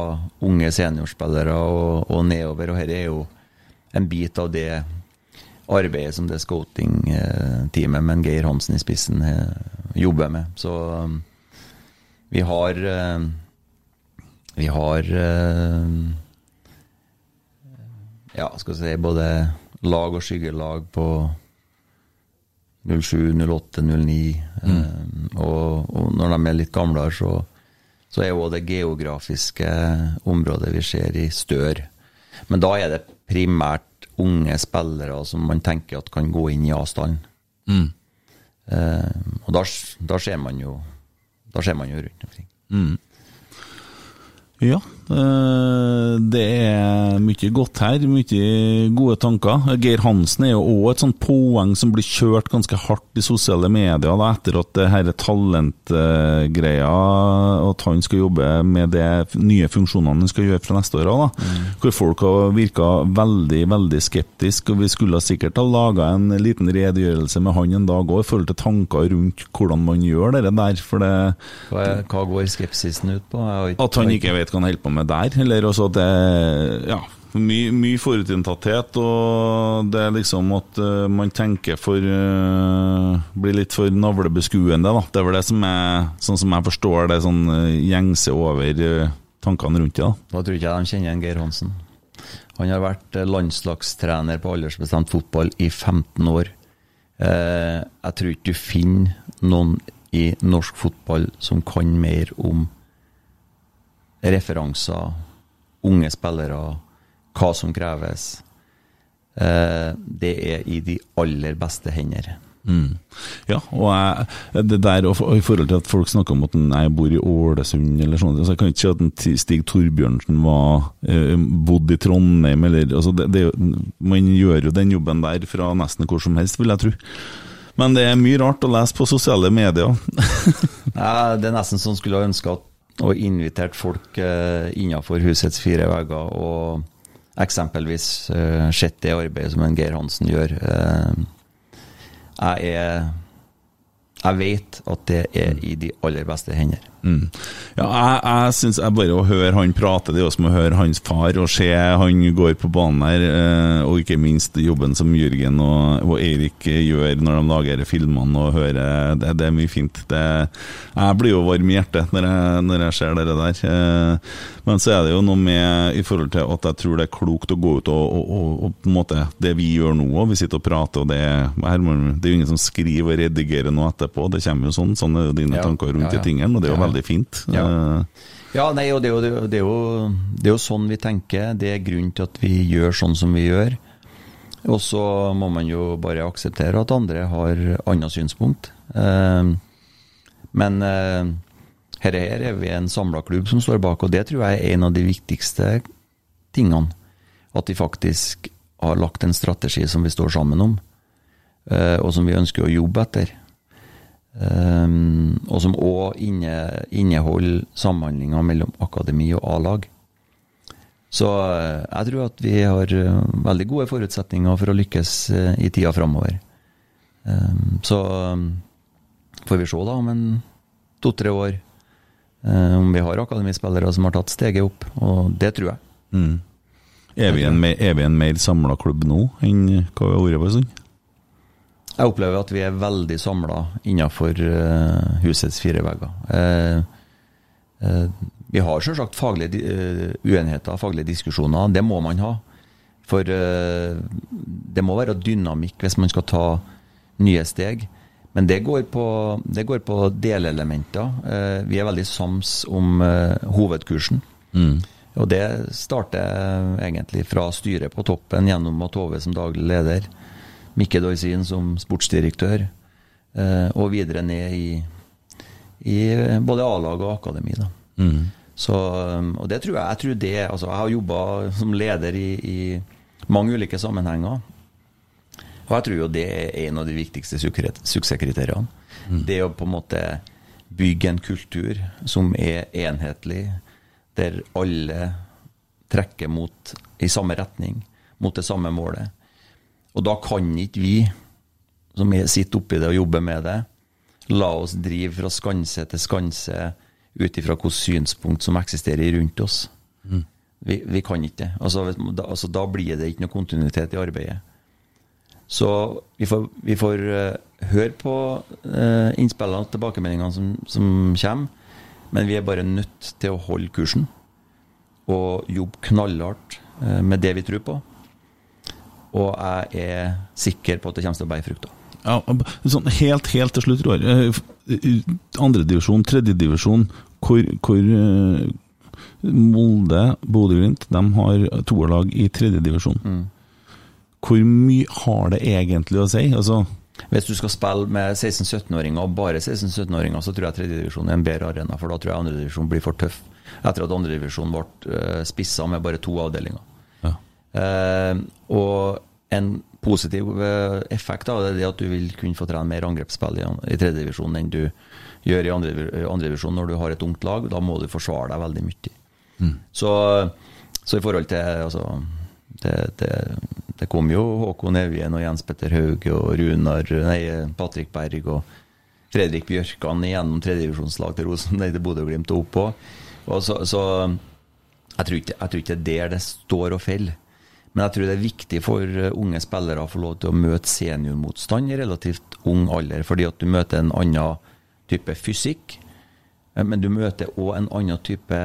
[SPEAKER 3] unge seniorspillere og, og nedover. Og dette er jo en bit av det arbeidet som det scouting-teamet med Geir Hansen i spissen jobber med. Så vi har eh, Vi har eh, Ja, skal vi si både lag og skyggelag på 07, 08, 09. Mm. Og, og når de er litt gamlere, så, så er jo det geografiske området vi ser i større. Men da er det primært unge spillere som man tenker at kan gå inn i avstand. Eh, og da, da ser man jo Da ser man jo rundt omkring.
[SPEAKER 2] Ja, eh, det er mye godt her, mye gode tanker. Geir Hansen er jo òg et sånt poeng som blir kjørt ganske hardt i sosiale medier da, etter at det her talentgreia, at han skal jobbe med de nye funksjonene han skal gjøre fra neste år av. mm. Hvor folk har virka veldig, veldig skeptisk, og Vi skulle sikkert ha laga en liten redegjørelse med han en dag òg, i forhold til tanker rundt hvordan man gjør det der. for det
[SPEAKER 3] Hva, hva går skepsisen ut på? Ikke-
[SPEAKER 2] at han ikke vet hva han holder på med der, eller også at det Ja, mye, mye forutinntatthet, og det er liksom at uh, man tenker for uh, Blir litt for navlebeskuende, da. Det er vel det som er Sånn som jeg forstår det, sånn uh, gjengse over tankene rundt det, da.
[SPEAKER 3] Da tror ikke jeg de kjenner en Geir Hansen. Han har vært landslagstrener på aldersbestemt fotball i 15 år. Jeg tror ikke du finner noen i norsk fotball som kan mer om referanser, unge spillere, hva som kreves. Eh, det er i de aller beste hender.
[SPEAKER 2] Ja, og jeg, det der og i forhold til at folk snakker om at jeg bor i Ålesund eller sånn, så jeg kan ikke si at Stig Torbjørnsen var eh, bodd i Trondheim eller altså det, det, Man gjør jo den jobben der fra nesten hvor som helst, vil jeg tro. Men det er mye rart å lese på sosiale medier.
[SPEAKER 3] Nei, det er nesten sånn skulle jeg ønske at og invitert folk eh, innenfor husets fire vegger og eksempelvis eh, sett det arbeidet som en Geir Hansen gjør. Eh, jeg er Jeg vet at det er i de aller beste hender.
[SPEAKER 2] Mm. Ja, jeg, jeg synes jeg bare å høre han prate, det er jo som å høre hans far og se han går på banen her, eh, og ikke minst jobben som Jørgen og, og Eirik gjør når de lager filmene og hører Det, det er mye fint. Det, jeg blir jo varm i hjertet når jeg, når jeg ser det der. Eh, Men så er det jo noe med i forhold til at jeg tror det er klokt å gå ut og, og, og, og på en måte Det vi gjør nå, og vi sitter og prater, og det, her det er jo ingen som skriver og redigerer noe etterpå. Det kommer jo sånn. Sånn er jo dine
[SPEAKER 3] Ja,
[SPEAKER 2] tanker rundt
[SPEAKER 3] ja,
[SPEAKER 2] de tingene, og det er jo
[SPEAKER 3] Ja.
[SPEAKER 2] Veldig fint.
[SPEAKER 3] Ja.
[SPEAKER 2] Eh,
[SPEAKER 3] Ja, nei, og det er, jo, det, er jo, det, er jo, sånn vi tenker. Det er grunnen til at vi gjør sånn som vi gjør. Og så må man jo bare akseptere at andre har annet synspunkt. Eh, men eh, Her, her er vi en samla klubb som står bak, og det tror jeg er en av de viktigste tingene. At vi faktisk har lagt en strategi som vi står sammen om, og som vi ønsker å jobbe etter. Um, og som òg inne, inneholder samhandlinga mellom akademi og A-lag. Så eh, jeg tror at vi har eh, veldig gode forutsetninger for å lykkes eh, i tida framover. Um, så um, får vi se da om en to-tre år om om vi har akademispillere som har tatt steget opp, og det tror jeg.
[SPEAKER 2] Mm. Er, vi en, er vi en mer samla klubb nå enn hva vi har vært på en stund?
[SPEAKER 3] Jeg opplever at vi er veldig samla innenfor eh, husets fire vegger. Eh, eh, vi har selvsagt faglige uenigheter, faglige diskusjoner. Det må man ha. For det må være dynamikk hvis man skal ta nye steg. Men det går på, det går på delelementer. Vi er veldig sams om hovedkursen. hovedkursen. Og det starter egentlig fra styret på toppen, gjennom Tove som daglig leder, Mikke Dorsin som sportsdirektør, eh, og videre ned i, i både A-lag og akademi. Da. Så, um, og det tror jeg, jeg tror det, altså jeg har jobba som leder i, i mange ulike sammenhenger. Og jeg tror jo det er en av de viktigste suksesskriteriene. suksesskriteriene. Det å på en måte bygge en kultur som er enhetlig, der alle trekker mot i samme retning, mot det samme målet. Og da kan ikke vi, som er- sitter oppi det og jobber med det, la oss drive fra skanse til skanse ut ifra hvilket synspunkt som eksisterer rundt oss. Vi, vi kan ikke det. Altså, da, altså, da blir det ikke noe kontinuitet i arbeidet. Så vi får, vi får uh, høre på uh, innspillene og tilbakemeldingene som, som kommer, men vi er bare nødt til å holde kursen og jobbe knallhardt eh, med det vi tror på. Og jeg er sikker på at det kommer til å bære frukter.
[SPEAKER 2] Ja, sånn helt, helt til slutt, Roar. Eh, Andredivisjon, tredjedivisjon. Hvor, hvor eh, Molde, Bodø-Glimt, de har toerlag i tredjedivisjon. Hvor mye har det egentlig å si? Altså,
[SPEAKER 3] Hvis du skal spille med 16-17-åringer, og bare 16-17-åringer, så tror jeg tredjedivisjon er en bedre arena, for da tror jeg andredivisjon blir for tøff. Etter at andredivisjon ble spissa med bare to avdelinger. Eh, og en positiv eh, effekt av det er at du vil kunne få trene mer angrepsspill i, i tredjedivisjon enn du gjør i andre- i når du har et ungt lag. Da må du forsvare deg veldig mye. Så, så i forhold til altså, det, det, det kom jo Håkon Evjen og Jens Petter Haug og Runar Nei, Patrick Berg og Fredrik Bjørkan igjennom tredjedivisjonslag til Rosen, nei, til Bodø-Glimt og opp Og så, så jeg, tror ikke, jeg tror ikke det er der det står og faller. Men jeg tror det er viktig for eh, unge spillere å få lov til å møte seniormotstand i relativt ung alder, fordi at du møter en annen type fysikk. eh, Men du møter òg en annen type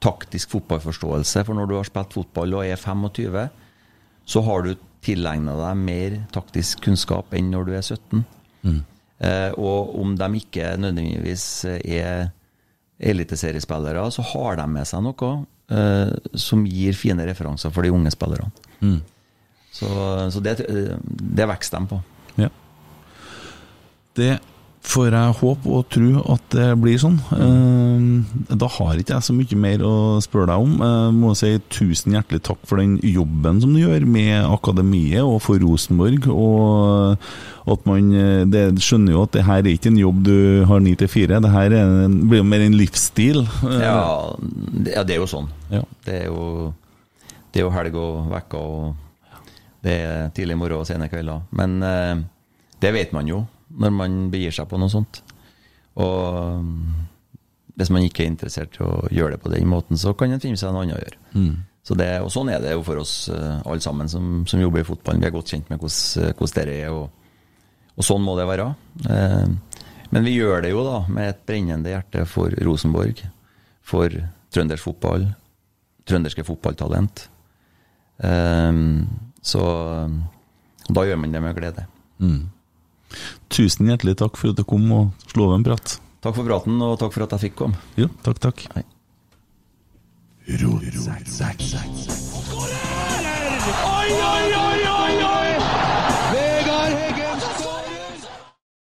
[SPEAKER 3] taktisk fotballforståelse. For når du har spilt fotball og er 25, så har du tilegna deg mer taktisk kunnskap enn når du er 17. Eh, og om de ikke nødvendigvis er eliteseriespillere, så har de med seg noe eh, som gir fine referanser for de unge spillerne. Så, så det, det vokser de på.
[SPEAKER 2] Ja. Det får jeg håpe og tro at det blir sånn. Eh, Da har ikke jeg så mye mer å spørre deg om. Jeg må si tusen hjertelig takk for den jobben som du gjør med akademiet og for Rosenborg. Og at man eh, det, skjønner jo at det her er ikke en jobb du har ni til fire. Det her er en, blir jo mer en livsstil. Eh,
[SPEAKER 3] Ja, ja, det er jo sånn.
[SPEAKER 2] Ja.
[SPEAKER 3] Det er jo, det er jo helg og vekker, og det er tidlig morgen og sene kvelder. Men eh, det vet man jo når man begir seg på noe sånt. Og mm, hvis man ikke er interessert i å gjøre det på den måten, så kan en finne seg en annen å gjøre. Så det, og sånn er det jo for oss eh, alle sammen som, som jobber i fotballen. Vi er godt kjent med hvordan dette er, og, og sånn må det være. Eh, men vi gjør det jo da med et brennende hjerte for Rosenborg, for trøndersk fotball, trønderske fotballtalent. Eh, så da gjør man det med glede.
[SPEAKER 2] Tusen hjertelig takk for at du kom og slo av en prat.
[SPEAKER 3] Takk for praten, og takk for at jeg fikk komme.
[SPEAKER 2] Jo, takk, takk.
[SPEAKER 3] Hei.
[SPEAKER 1] Oi, oi, oi, oi, oi!